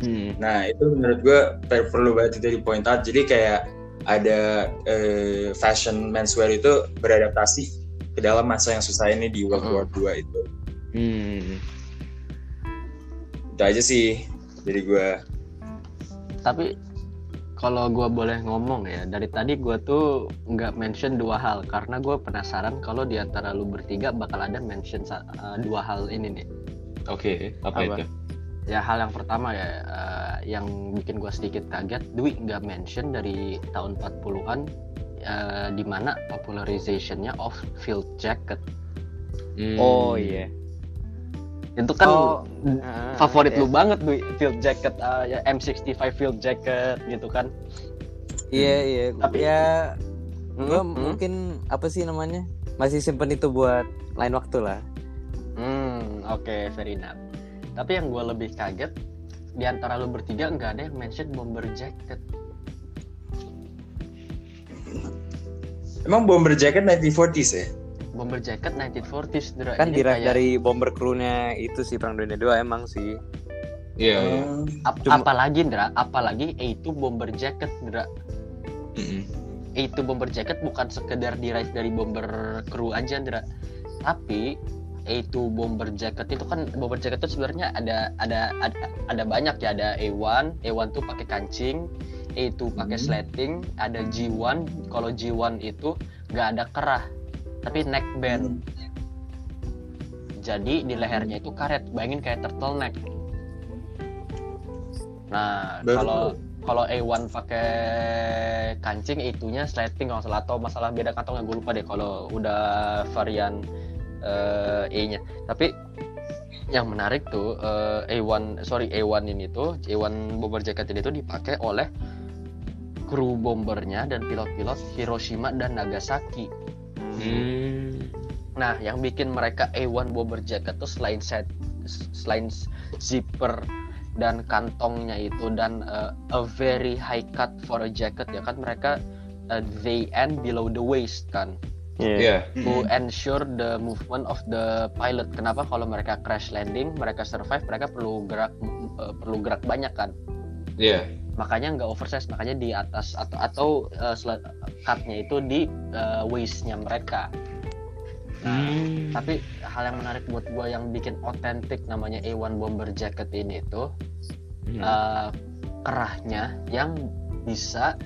Hmm. nah itu menurut gue per- perlu banget itu di point out jadi kayak ada eh, fashion menswear itu beradaptasi ke dalam masa yang susah ini di World Mm-mm. War II itu Hmm. itu aja sih dari gue Tapi kalau gue boleh ngomong ya dari tadi gue tuh nggak mention dua hal karena gue penasaran kalau di antara lu bertiga bakal ada mention eh, dua hal ini nih. Oke, apa, Apa? itu? Ya hal yang pertama ya eh, yang bikin gue sedikit kaget, Dwi nggak mention dari tahun 40-an eh, di mana popularizationnya of field jacket Hmm. Oh iya. itu kan Oh, Ah, favorit iya. lu banget Dwi field jacket eh, ya M65 field jacket gitu kan. Iya iya. Tapi- ya gua Hmm, mungkin apa sih namanya? Masih simpen itu buat lain waktu lah. Hmm, oke, fair enough. Tapi yang gue lebih kaget di antara lu bertiga nggak ada yang mention bomber jacket. Emang bomber jacket 1940s ya Bomber jacket 1940s, Dra. Kan derive kayak dari bomber crew-nya itu sih Perang Dunia 2 emang sih. Iya, iya. Hmm. ap- Cuma- apalagi Dra, apalagi itu bomber jacket, Dra. Mm-mm. A2 bomber jacket bukan sekedar derive dari bomber crew aja Ndra tapi A2 bomber jacket itu kan bomber jacket itu sebenarnya ada ada ada, ada banyak ya ada A1 A1 tuh pakai kancing A2 pakai Hmm. sleting ada G1 kalau G1 itu nggak ada kerah tapi neck band. Jadi di lehernya itu karet. Bayangin kayak turtleneck. Nah Baru kalau kalau A1 pakai kancing itunya sleting. Kalau salah atau masalah beda kantongnya gue lupa deh kalau udah varian eh, E-nya tapi yang menarik tuh eh, A1 sorry A1 ini tuh A1 bomber jacket ini tuh dipakai oleh kru bombernya dan pilot-pilot Hiroshima dan Nagasaki Hmm. Nah, yang bikin mereka A1 bomber jacket tuh selain set selain zipper dan kantongnya itu dan uh, a very high cut for a jacket ya kan mereka uh, they end below the waist kan Iya. to ensure the movement of the pilot. Kenapa kalau mereka crash landing, mereka survive, mereka perlu gerak uh, perlu gerak banyak kan. Iya. Makanya nggak oversize, makanya di atas atau atau uh, cutnya itu di uh, waistnya mereka. Nah, Hmm. tapi hal yang menarik buat gue yang bikin otentik namanya A1 bomber jacket ini tuh Hmm. uh, kerahnya yang bisa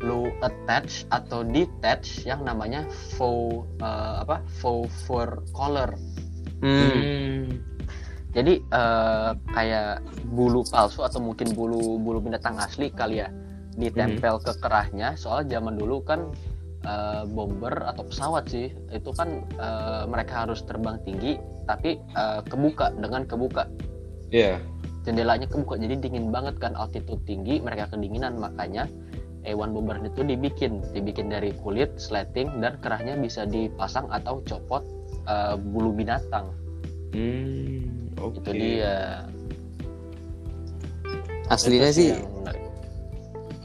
lu attach atau detach yang namanya faux uh, apa faux fur collar. Hmm. Hmm. Jadi uh, kayak bulu palsu atau mungkin bulu bulu binatang asli kali ya ditempel ke kerahnya. Soal zaman dulu kan uh, bomber atau pesawat sih itu kan uh, mereka harus terbang tinggi tapi uh, kebuka dengan kebuka Iya. jendelanya kebuka jadi dingin banget kan altitude tinggi mereka kedinginan makanya A1 bomber itu dibikin dibikin dari kulit sleting dan kerahnya bisa dipasang atau copot uh, bulu binatang Hmm. Oke. itu dia Aslinya Itu sih yang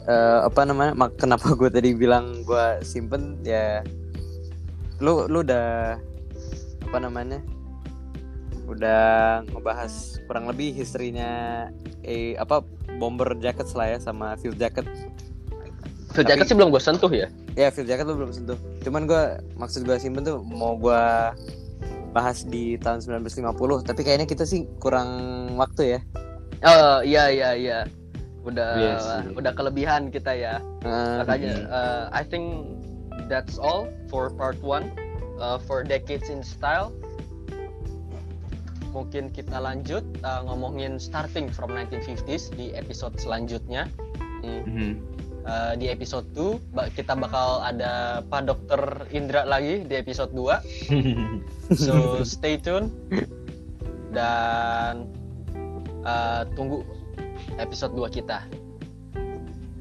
eh, apa namanya? mak- kenapa gue tadi bilang gue simpen ya lu lu udah apa namanya? Udah ngebahas kurang lebih historinya eh apa bomber jacket lah ya sama field jacket. Field jacket sih belum gue sentuh ya Ya field jacket lu belum sentuh. Cuman gue maksud gue simpen tuh mau gue bahas di tahun 1950 tapi kayaknya kita sih kurang waktu ya. oh iya iya iya udah Iya sih. udah kelebihan kita ya Eh, makanya uh, I think that's all for part one uh, for decades in style mungkin kita lanjut uh, ngomongin starting from 1950s di episode selanjutnya Hmm. Hmm. Uh, di episode 2 ba- kita bakal ada Pak Dokter Indra lagi di episode 2 so stay tune. Dan uh, tunggu episode 2 kita.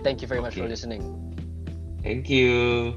Thank you very much Oke. for listening. Thank you.